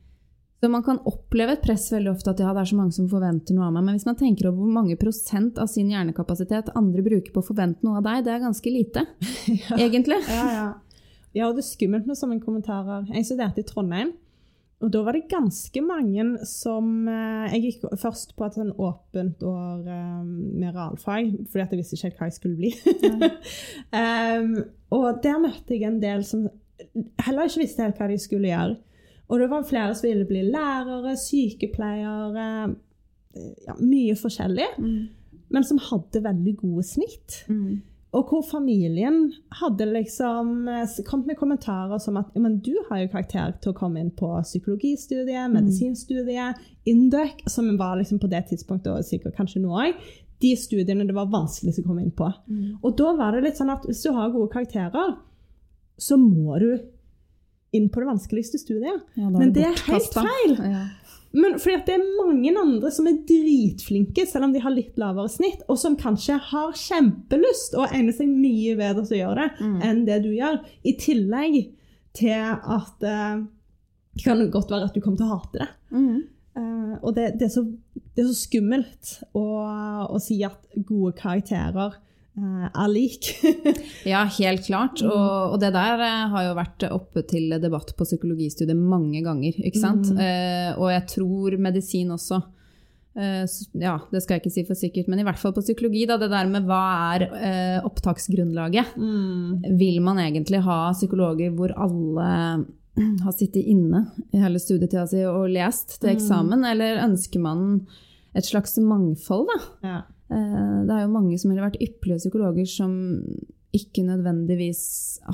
Så Man kan oppleve et press veldig ofte at ja, det er så mange som forventer noe av meg. Men hvis man tenker over hvor mange prosent av sin hjernekapasitet andre bruker på å forvente noe av deg, det er ganske lite, egentlig. Ja, ja. ja, og det er skummelt med sånne kommentarer. Jeg studerte i Trondheim, og da var det ganske mange som eh, Jeg gikk først på et sånn åpent år eh, med realfag, fordi at jeg visste ikke helt hva jeg skulle bli. um, og der møtte jeg en del som heller ikke visste helt hva de skulle gjøre. Og det var flere som ville bli lærere, sykepleiere eh, ja, Mye forskjellig, men som hadde veldig gode snitt. Mm. Og hvor familien hadde liksom eh, kommet med kommentarer som at men du har jo karakter til å komme inn på psykologistudiet, medisinstudiet, Induc, som var liksom på det tidspunktet, og sikkert kanskje nå òg, de studiene det var vanskeligst å komme inn på. Og da var det litt sånn at hvis du har gode karakterer, så må du inn på det vanskeligste studiet. Ja, det Men det er helt feil. Ja. Men fordi det er mange andre som er dritflinke, selv om de har litt lavere snitt, og som kanskje har kjempelyst og egner seg mye bedre til å gjøre det enn det du gjør. I tillegg til at eh, det kan godt være at du kommer til å hate det. Mm. Uh, og det, det, er så, det er så skummelt å, å si at gode karakterer er lik. Ja, helt klart. Og, og det der eh, har jo vært oppe til debatt på psykologistudiet mange ganger. ikke sant? Eh, og jeg tror medisin også. Eh, ja, det skal jeg ikke si for sikkert, men i hvert fall på psykologi, da, det der med hva er eh, opptaksgrunnlaget? Vil man egentlig ha psykologer hvor alle har sittet inne i hele studietida si og lest til eksamen, eller ønsker man et slags mangfold, da? Ja. Eh, Det er jo mange som ville vært ypperlige psykologer som ikke nødvendigvis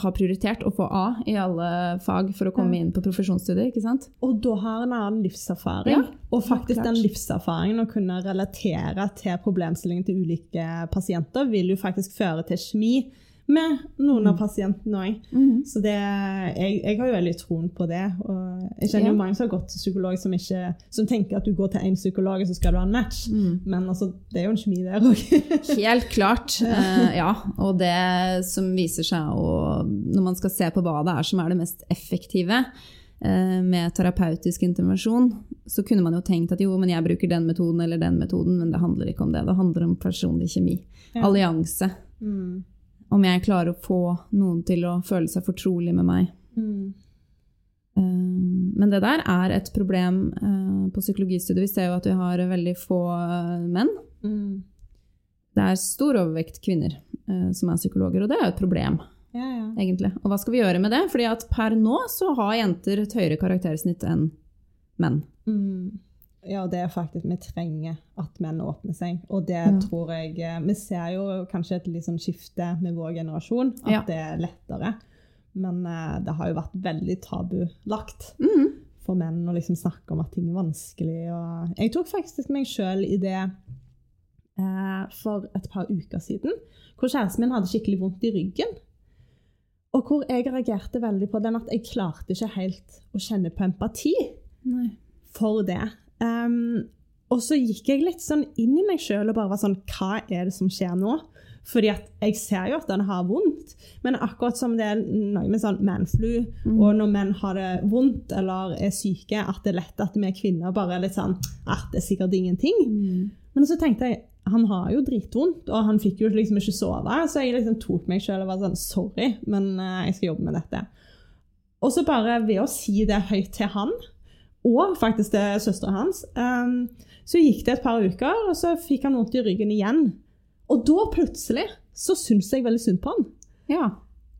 har prioritert å få A i alle fag for å komme inn på profesjonsstudiet, ikke sant? Og da har en annen livserfaring. Ja, og faktisk den livserfaringen å kunne relatere til problemstillingen til ulike pasienter, vil jo faktisk føre til kjemi med noen Mm. av pasientene òg. Så det, jeg, jeg har jo veldig troen på det. Og jeg kjenner jo mange som har gått til psykolog som, ikke, som tenker at du går til én psykolog, og så skal du ha en match. Mm. Men altså, det er jo en kjemi der òg. Helt klart. Uh, ja. Og det som viser seg å Når man skal se på hva det er som er det mest effektive eh, med terapeutisk intervensjon, så kunne man jo tenkt at jo, men jeg bruker den metoden eller den metoden, men det handler ikke om det. Det handler om personlig kjemi. Ja. Allianse. Mm. Om jeg klarer å få noen til å føle seg fortrolig med meg. Mm. Eh, Men det der er et problem eh, på psykologistudiet. Vi ser jo at vi har veldig få eh, menn. Mm. Det er stor overvekt kvinner som er psykologer, og det er jo et problem. Ja, ja. egentlig. Og hva skal vi gjøre med det? Fordi at per nå så har jenter et høyere karaktersnitt enn menn. Mm. Ja, det er faktisk Vi trenger at menn åpner seg. Og det Ja. tror jeg eh, Vi ser jo kanskje et litt sånn skifte med vår generasjon, at Ja. det er lettere. Men uh, det har jo vært veldig tabulagt mm. for menn å liksom snakke om at ting er vanskelig. Og jeg tok faktisk meg sjøl i det uh, for et par uker siden, hvor kjæresten min hadde skikkelig vondt i ryggen. Og hvor jeg reagerte veldig på den at jeg klarte ikke helt å kjenne på empati Nei. for det. Ehm, og så gikk jeg litt sånn inn i meg sjøl og bare var sånn Hva er det som skjer nå? Fordi at jeg ser jo at den har vondt, men akkurat som det er noe med sånn manflu, og når menn har det vondt eller er syke, at det er lett at vi kvinner bare er litt sånn at det er sikkert ingenting. Mm. Men så tenkte jeg han har jo dritvondt, og han fikk jo liksom ikke sove. Så jeg liksom tok meg sjøl og var sånn Sorry, men eh, jeg skal jobbe med dette. Og så bare ved å si det høyt til han, og faktisk til søsteren hans, Um, så gikk det et par uker, og så fikk han vondt i ryggen igjen. Og da plutselig så syntes jeg veldig synd på han. Ja.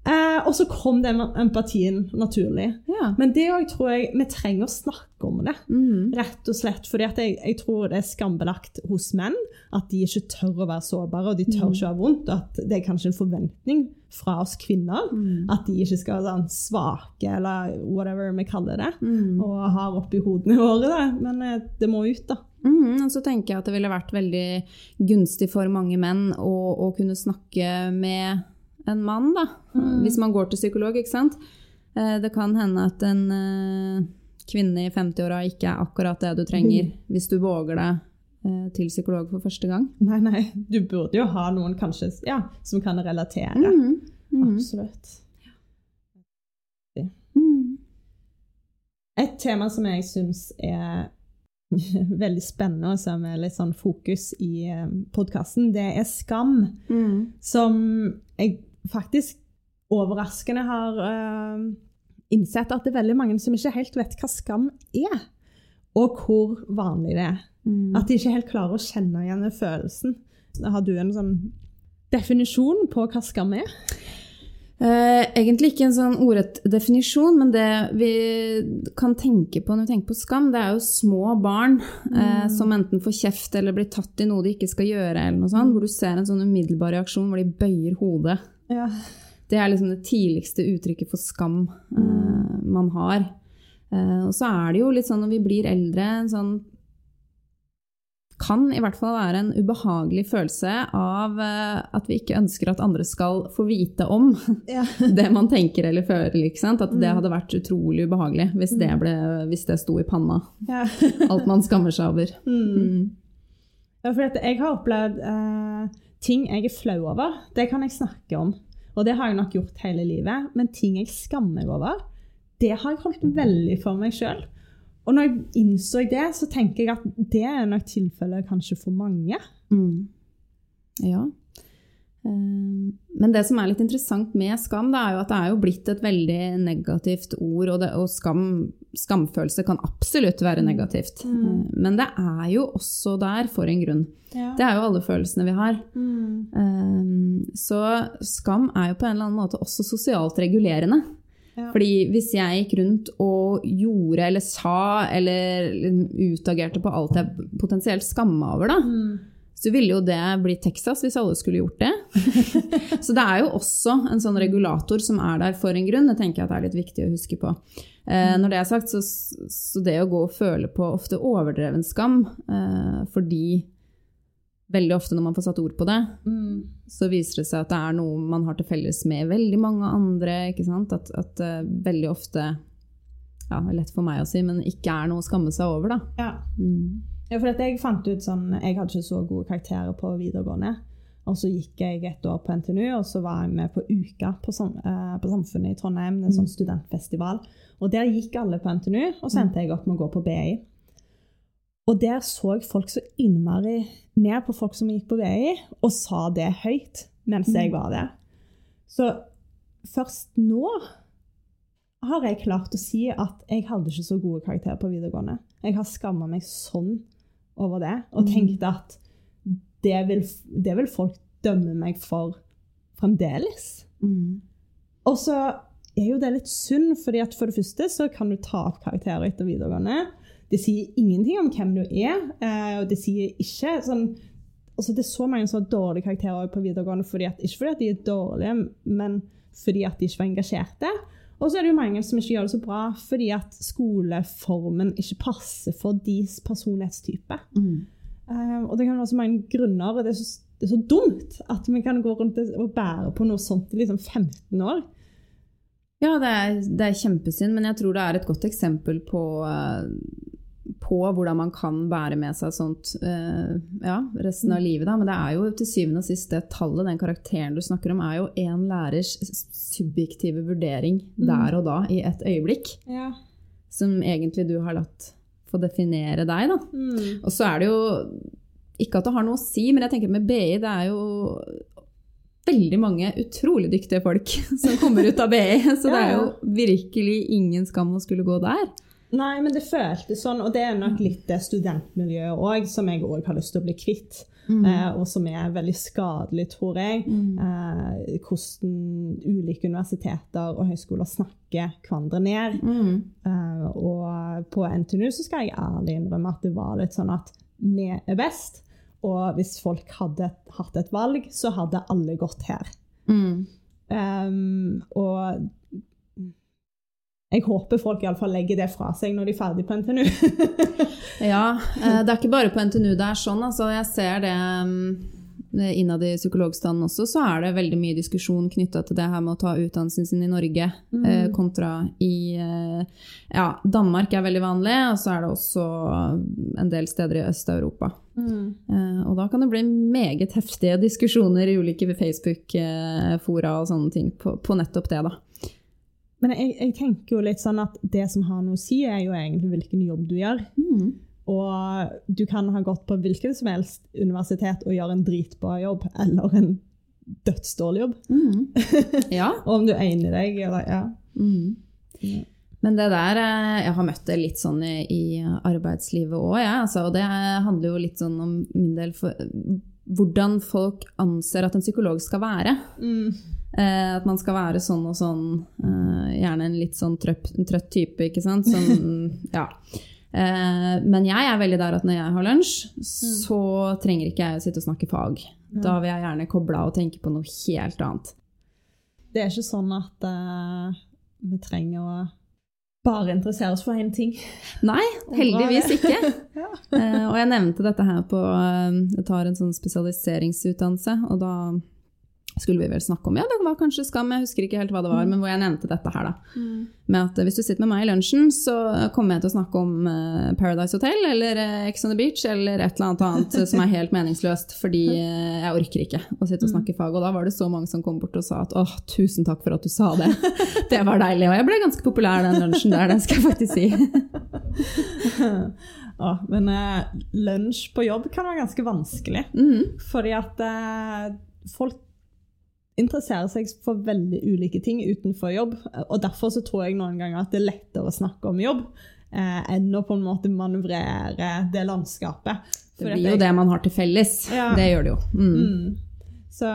Uh, og så kom den empatien naturlig. ja. Men det òg tror jeg vi trenger å snakke om det. Mm. Rett og slett For jeg, jeg tror det er skambelagt hos menn at de ikke tør å være sårbare, og de tør ikke å ha vondt. og At det er kanskje en forventning fra oss kvinner Mm. at de ikke skal være sånn svake, eller whatever vi kaller det, Mm. og har oppi hodene våre. Da. Men eh, det må ut, da. Mm, Og så tenker jeg at det ville vært veldig gunstig for mange menn å, å kunne snakke med en mann, da. Hvis man går til psykolog, ikke sant. Eh, Det kan hende at en eh, kvinne i 50-åra ikke er akkurat det du trenger hvis du våger eh, til psykolog for første gang. Nei, nei, du burde jo ha noen kanskje ja, som kan relatere. Mhm, mhm, Absolutt. mhm. Et tema som jeg syns er veldig spennende, og som er litt sånn fokus i podkasten, det er skam. Mhm. Som jeg faktisk overraskende har uh, innsett at det er veldig mange som ikke helt vet hva skam er. Og hvor vanlig det er. Mhm. At de ikke helt klarer å kjenne igjen den følelsen. Har du en sånn definisjon på hva skam er? Eh, egentlig ikke en sånn ordrett definisjon, men det vi kan tenke på når vi tenker på skam, det er jo små barn eh, som enten får kjeft eller blir tatt i noe de ikke skal gjøre, eller noe sånt, hvor du ser en sånn umiddelbar reaksjon hvor de bøyer hodet. Ja. Det er liksom det tidligste uttrykket for skam eh, man har. Eh, og så er det jo litt sånn når vi blir eldre, en sånn kan i hvert fall være en ubehagelig følelse av eh, at vi ikke ønsker at andre skal få vite om Ja. det man tenker eller føler. Ikke sant? At det hadde vært utrolig ubehagelig hvis det, ble, hvis det sto i panna. ja. Alt man skammer seg over. Mm. Ja, for jeg har opplevd eh, ting jeg er flau over. Det kan jeg snakke om. Og det har jeg nok gjort hele livet. Men ting jeg skammer over, det har jeg holdt veldig for meg sjøl. Og når jeg innså det, så tenker jeg at det er nok tilfellet kanskje for mange. Mm. Ja. Eh, Men det som er litt interessant med skam, det er jo at det er jo blitt et veldig negativt ord, og, det, og skam, skamfølelse kan absolutt være negativt. Mm. Eh, Men det er jo også der for en grunn. Ja. Det er jo alle følelsene vi har. Mm. Eh, Så skam er jo på en eller annen måte også sosialt regulerende. Ja. Fordi hvis jeg gikk rundt og gjorde eller sa eller utagerte på alt jeg potensielt skamma over, da, Mm. så ville jo det blitt Texas hvis alle skulle gjort det. så det er jo også en sånn regulator som er der for en grunn. Det tenker jeg at er litt viktig å huske på. Eh, når det er sagt, så, så det å gå og føle på ofte overdreven skam, eh, fordi veldig ofte når man får satt ord på det, Mm. så viser det seg at det er noe man har til felles med veldig mange andre. ikke sant? At, at uh, veldig ofte ja, er lett for meg å si, men ikke er noe å skamme seg over, da. Ja. Mm. Ja, for at jeg fant ut sånn Jeg hadde ikke så gode karakterer på videregående. Og så gikk jeg et år på NTNU, og så var jeg med på Uka på, sam uh, på Samfunnet i Trondheim. En sånn studentfestival. Og der gikk alle på NTNU, og så endte jeg opp med å gå på BI. Og der så folk så innmari ned på folk som gikk på VI, og sa det høyt mens jeg var der. Så først nå har jeg klart å si at jeg hadde ikke så gode karakterer på videregående. Jeg har skamma meg sånn over det og Mm. tenkt at det vil, det vil folk dømme meg for fremdeles. Mm. Og så er jo det litt synd, fordi at for det første så kan du ta opp karakterer etter videregående. Det sier ingenting om hvem du er, eh, og det sier ikke sånn altså Det er så mange som har dårlige karakterer på videregående, fordi at, ikke fordi at de er dårlige, men fordi at de ikke var engasjerte. Og så er det jo mange som ikke gjør det så bra fordi at skoleformen ikke passer for deres personlighetstype. Mm. Uh, og det kan være så mange grunner, og det er så, det er så dumt at vi kan gå rundt og bære på noe sånt i liksom 15 år. Ja, det er, det er kjempesynd, men jeg tror det er et godt eksempel på, eh, på hvordan man kan bære med seg sånt uh, ja, resten av livet. Da. Men det er jo til syvende og sist det tallet, den karakteren du snakker om, er jo én lærers subjektive vurdering der og da, i et øyeblikk, Ja. som egentlig du har latt få definere deg. Da. Mm. Og så er det jo ikke at det har noe å si, men jeg tenker med BI, det er jo veldig mange utrolig dyktige folk som kommer ut av BI. Så det er jo virkelig ingen skam å skulle gå der. Nei, men det føltes sånn, og det er nok litt det studentmiljøet òg, som jeg òg har lyst til å bli kvitt. Eh, og som er veldig skadelig, tror jeg. Eh, hvordan ulike universiteter og høyskoler snakker hverandre ned. Mm. Eh, og på NTNU så skal jeg ærlig innrømme at det var litt sånn at vi er best. Og hvis folk hadde hatt et valg, så hadde alle gått her. Mm. Um, og jeg håper folk i alle fall legger det fra seg når de er ferdig på NTNU. Ja, eh, det er ikke bare på NTNU det er sånn. Altså, jeg ser det mm, innad i psykologstanden også, så er det veldig mye diskusjon knytta til det her med å ta utdannelsen sin i Norge mm. kontra i eh, Ja, Danmark er veldig vanlig, og så er det også en del steder i Øst-Europa. Mm. og da kan det bli meget heftige diskusjoner i ulike Facebook-fora og sånne ting på, på nettopp det, da. Men jeg, jeg tenker jo litt sånn at det som har noe å si, er jo egentlig hvilken jobb du gjør. Mm. Og du kan ha gått på hvilket som helst universitet og gjøre en dritbra jobb, eller en dødsdårlig jobb. Mm. Ja. Om du egner deg, eller ja. Mm. Men det der, eh, jeg har møtt det litt sånn i, i arbeidslivet òg, jeg. Altså, og det handler jo litt sånn om min del for hvordan folk anser at en psykolog skal være. Mm. Eh, at man skal være sånn og sånn. Eh, gjerne en litt sånn trøpp, en trøtt type, ikke sant. Som, ja. Eh, men jeg er veldig der at når jeg har lunsj, så trenger ikke jeg å sitte og snakke fag. Da vil jeg gjerne koble av og tenke på noe helt annet. Det er ikke sånn at uh, vi trenger å bare interessere oss for én ting. Nei, heldigvis ikke. Ja. Eh, og jeg nevnte dette her på eh, Jeg tar en sånn spesialiseringsutdannelse, og da skulle vi vel snakke om Ja, det var kanskje Skam, jeg husker ikke helt hva det var, men hvor jeg nevnte dette her, da. Med at hvis du sitter med meg i lunsjen, så kommer jeg til å snakke om eh, Paradise Hotel eller eh, Ex on the Beach eller et eller annet annet som er helt meningsløst, fordi eh, jeg orker ikke å sitte og snakke fag. Og da var det så mange som kom bort og sa at åh, tusen takk for at du sa det. Det var deilig. Og jeg ble ganske populær den lunsjen der, det skal jeg faktisk si. Ja, men lunsj på jobb kan være ganske vanskelig. Mm. Fordi at folk interesserer seg for veldig ulike ting utenfor jobb. Og derfor så tror jeg noen ganger at det er lettere å snakke om jobb eh, enn å på en måte manøvrere det landskapet. Det blir jo det man har til felles. Ja. Det gjør det jo. Mm. Mm. Så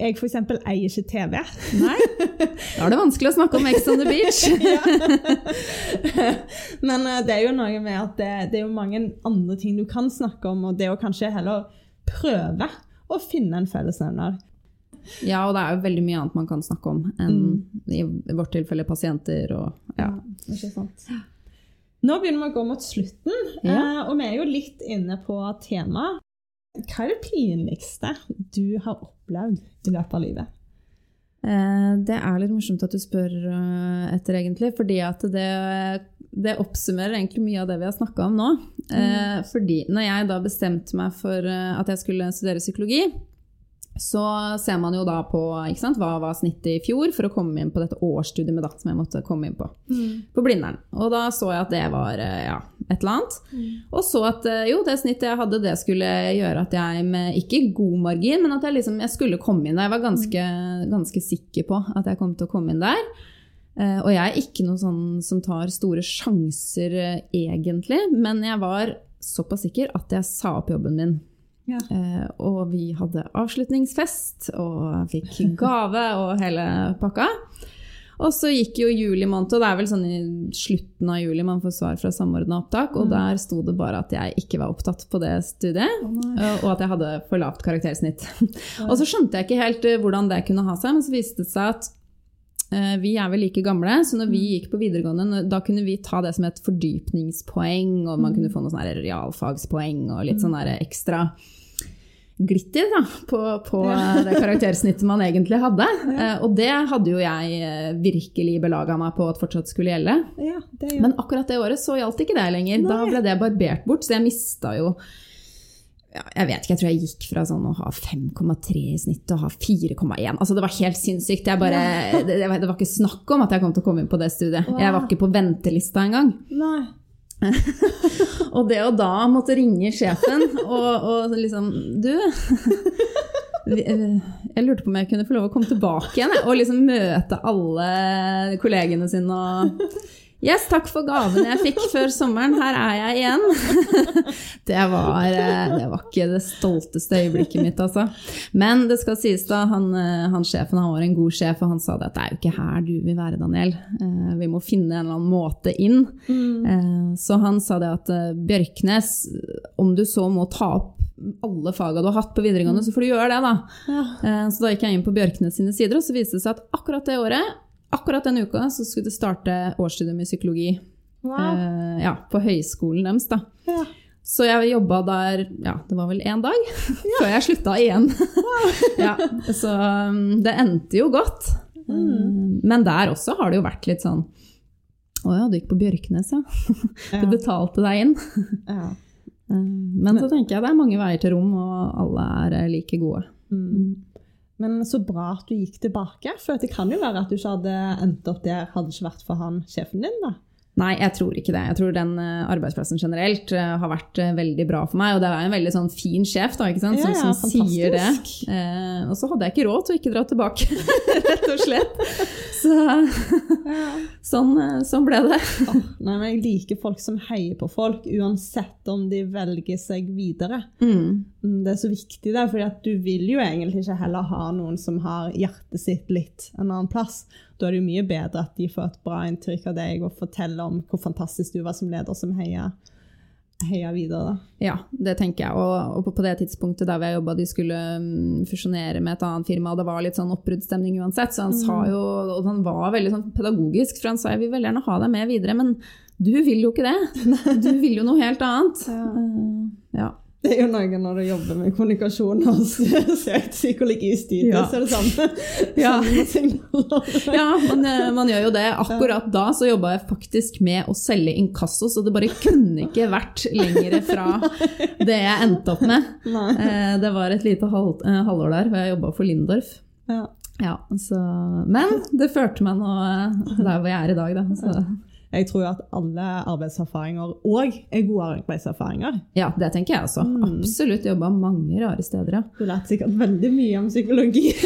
jeg eksempel eier ikke TV. Nei, da er det vanskelig å snakke om Ex on the Beach. Men eh, det er jo noe med at det, det er jo mange andre ting du kan snakke om, og det å kanskje heller prøve å finne en fellesnevner. Ja, og det er jo veldig mye annet man kan snakke om enn i vårt tilfelle pasienter og ja. ikke sant? Nå begynner vi å gå mot slutten, Ja. eh, og vi er jo litt inne på temaet. Hva er det pinligste du har opplevd i løpet av livet? Eh, Det er litt morsomt at du spør eh, etter, egentlig, fordi at det, det oppsummerer egentlig mye av det vi har snakka om nå. Mm. Fordi når jeg da bestemte meg for at jeg skulle studere psykologi, så ser man jo da på sant, hva var snittet i fjor for å komme inn på dette årsstudiet med DAT som jeg måtte komme inn på. På Blindern. Og da så jeg at det var eh, ja, et eller annet. Og så at eh, jo, det snittet jeg hadde, det skulle gjøre at jeg med ikke god margin, men at jeg liksom jeg skulle komme inn der. Jeg var ganske, ganske sikker på at jeg kom til å komme inn der. Eh, Og jeg er ikke noen sånn som tar store sjanser egentlig, men jeg var såpass sikker at jeg sa opp jobben min. Ja. Eh, og vi hadde avslutningsfest og fikk gave og hele pakka. Og så gikk jo juli måned, og det er vel sånn i slutten av juli man får svar fra Samordna opptak, og der sto det bare at jeg ikke var opptatt på det studiet, oh, og at jeg hadde for lavt karaktersnitt. og så skjønte jeg ikke helt eh, hvordan det kunne ha seg, men så viste det seg at vi er vel like gamle, så når vi gikk på videregående, da kunne vi ta det som et fordypningspoeng, og man kunne få noen realfagspoeng og litt sånn ekstra glitter da, på, på det karaktersnittet man egentlig hadde. Eh, Og det hadde jo jeg eh, virkelig belaga meg på at fortsatt skulle gjelde. Ja, det Men akkurat det året så gjaldt ikke det lenger. Da ble det barbert bort, så jeg mista jo jeg vet ikke, jeg tror jeg gikk fra sånn å ha 5,3 i snitt til å ha 4,1. Altså det var helt sinnssykt. Bare, det, det var ikke snakk om at jeg kom til å komme inn på det studiet. Jeg var ikke på ventelista engang. Nei. Og det å da måtte ringe sjefen og, og liksom Du eh, jeg lurte på om jeg kunne få lov å komme tilbake igjen og liksom møte alle kollegene sine og Yes, takk for gaven jeg fikk før sommeren. Her er jeg igjen. Det var, eh, det var ikke det stolteste øyeblikket mitt, altså. Men det skal sies, da, han, eh, han sjefen han var en god sjef, og han sa det at det er jo ikke her du vil være, Daniel. Eh, Vi må finne en eller annen måte inn. Mm. Så han sa det at Bjørknes, om du så må ta opp alle faga du har hatt på videregående, så får du gjøre det, da. Ja. Så da gikk jeg inn på Bjørknes sine sider, og så viste det seg at akkurat det året, akkurat den uka, så skulle det starte årsstudium i psykologi. Wow. Eh, Ja, på høyskolen deres, da. Ja. Så jeg jobba der ja, det var vel én dag, før jeg slutta igjen. ja, så um, det endte jo godt. Mm. Men der også har det jo vært litt sånn Å ja, du gikk på Bjørknes, ja. Du betalte deg inn. Ja. Um, Men så tenker jeg det er mange veier til rom, og alle er eh, like gode. Mm. Men så bra at du gikk tilbake, for det kan jo være at du ikke hadde endt opp der hadde det ikke vært for han sjefen din. da. Nei, jeg tror ikke det. Jeg tror den eh, arbeidsplassen generelt eh, har vært eh, veldig bra for meg. Og det er en veldig sånn fin sjef da, som, Ja, ja, som sier det. Eh, og så hadde jeg ikke råd til å ikke dra tilbake, rett og slett. Så sånn, sånn ble det. oh, nei, men Jeg liker folk som heier på folk, uansett om de velger seg videre. Mm. Mm, Det er så viktig, der, fordi at du vil jo egentlig ikke heller ha noen som har hjertet sitt litt en annen plass. Da er det jo mye bedre at de får et bra inntrykk av deg og forteller om hvor fantastisk du var som leder, som heia, heia videre. da. Ja, det tenker jeg. Og, og på- på det tidspunktet der vi har jobba, de skulle mm, fusjonere med et annet firma, og det var litt sånn oppbruddsstemning uansett. Så han sa jo, og han var veldig sånn pedagogisk, for han sa jeg vil veldig gjerne ha deg med videre, men du vil jo ikke det. Du vil jo noe helt annet. Ja. ja. Det er jo noe når du jobber med kommunikasjon og psykologistudiet, Ja. så er det samme, Ja. Ja, man, eh, man gjør jo det. Akkurat da så jobba jeg faktisk med å selge inkasso, så det bare kunne ikke vært lenger fra det jeg endte opp med. Nei. Eh, Det var et lite halv, eh, halvår der hvor jeg jobba for Lindorf. Ja. Ja, så, men det førte meg nå der hvor jeg er i dag, da. Så, Jeg tror jo at alle arbeidserfaringer òg er gode arbeidserfaringer. ja, det tenker jeg også. Absolutt. Jobba mange rare steder, ja. Du lærte sikkert veldig mye om psykologi.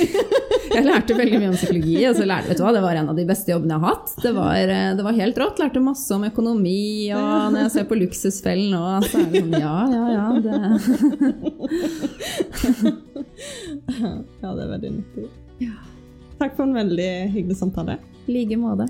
Jeg lærte veldig mye om psykologi, og så lærte, vet du hva, det var en av de beste jobbene jeg har hatt. Det var, eh, det var helt rått. Lærte masse om økonomi, og når jeg ser på Luksusfellen nå, så er det sånn ja, ja, ja. Det. Ja, det er veldig nyttig. Takk for en veldig hyggelig samtale. I like måte.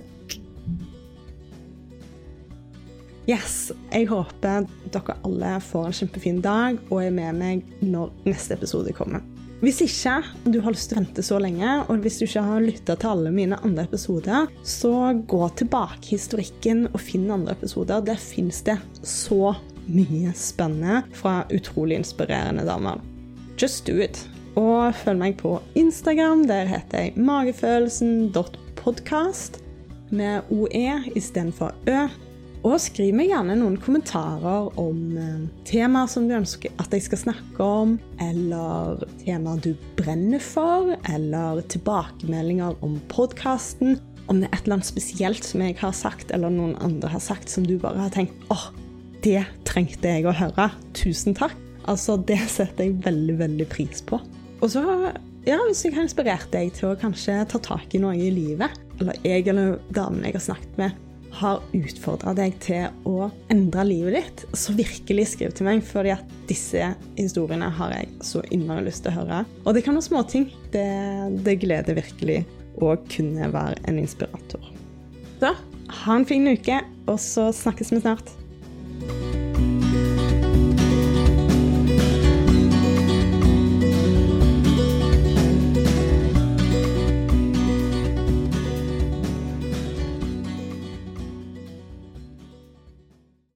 Yes, Jeg håper dere alle får en kjempefin dag og er med meg når neste episode kommer. Hvis ikke du har lyst til å vente så lenge, og hvis du ikke har lytta til alle mine andre episoder, så gå tilbake i historikken og finn andre episoder. Der fins det så mye spennende fra utrolig inspirerende damer. Just do it. Og følg meg på Instagram. Der heter jeg magefølelsen.podkast med OE istedenfor Ø. Og skriv meg gjerne noen kommentarer om eh, temaer som du ønsker at jeg skal snakke om, eller temaer du brenner for, eller tilbakemeldinger om podkasten. Om det er et eller annet spesielt som jeg har sagt, eller noen andre har sagt, som du bare har tenkt åh, det trengte jeg å høre. Tusen takk. Altså, det setter jeg veldig, veldig pris på. Og så, ja, hvis jeg har inspirert deg til å kanskje ta tak i noe i livet, eller jeg eller damen jeg har snakket med, har utfordra deg til å endre livet ditt, så virkelig skriv til meg, fordi at disse historiene har jeg så innmari lyst til å høre. Og det kan være småting. Det, det gleder virkelig å kunne være en inspirator. Så ha en fin uke, og så snakkes vi snart.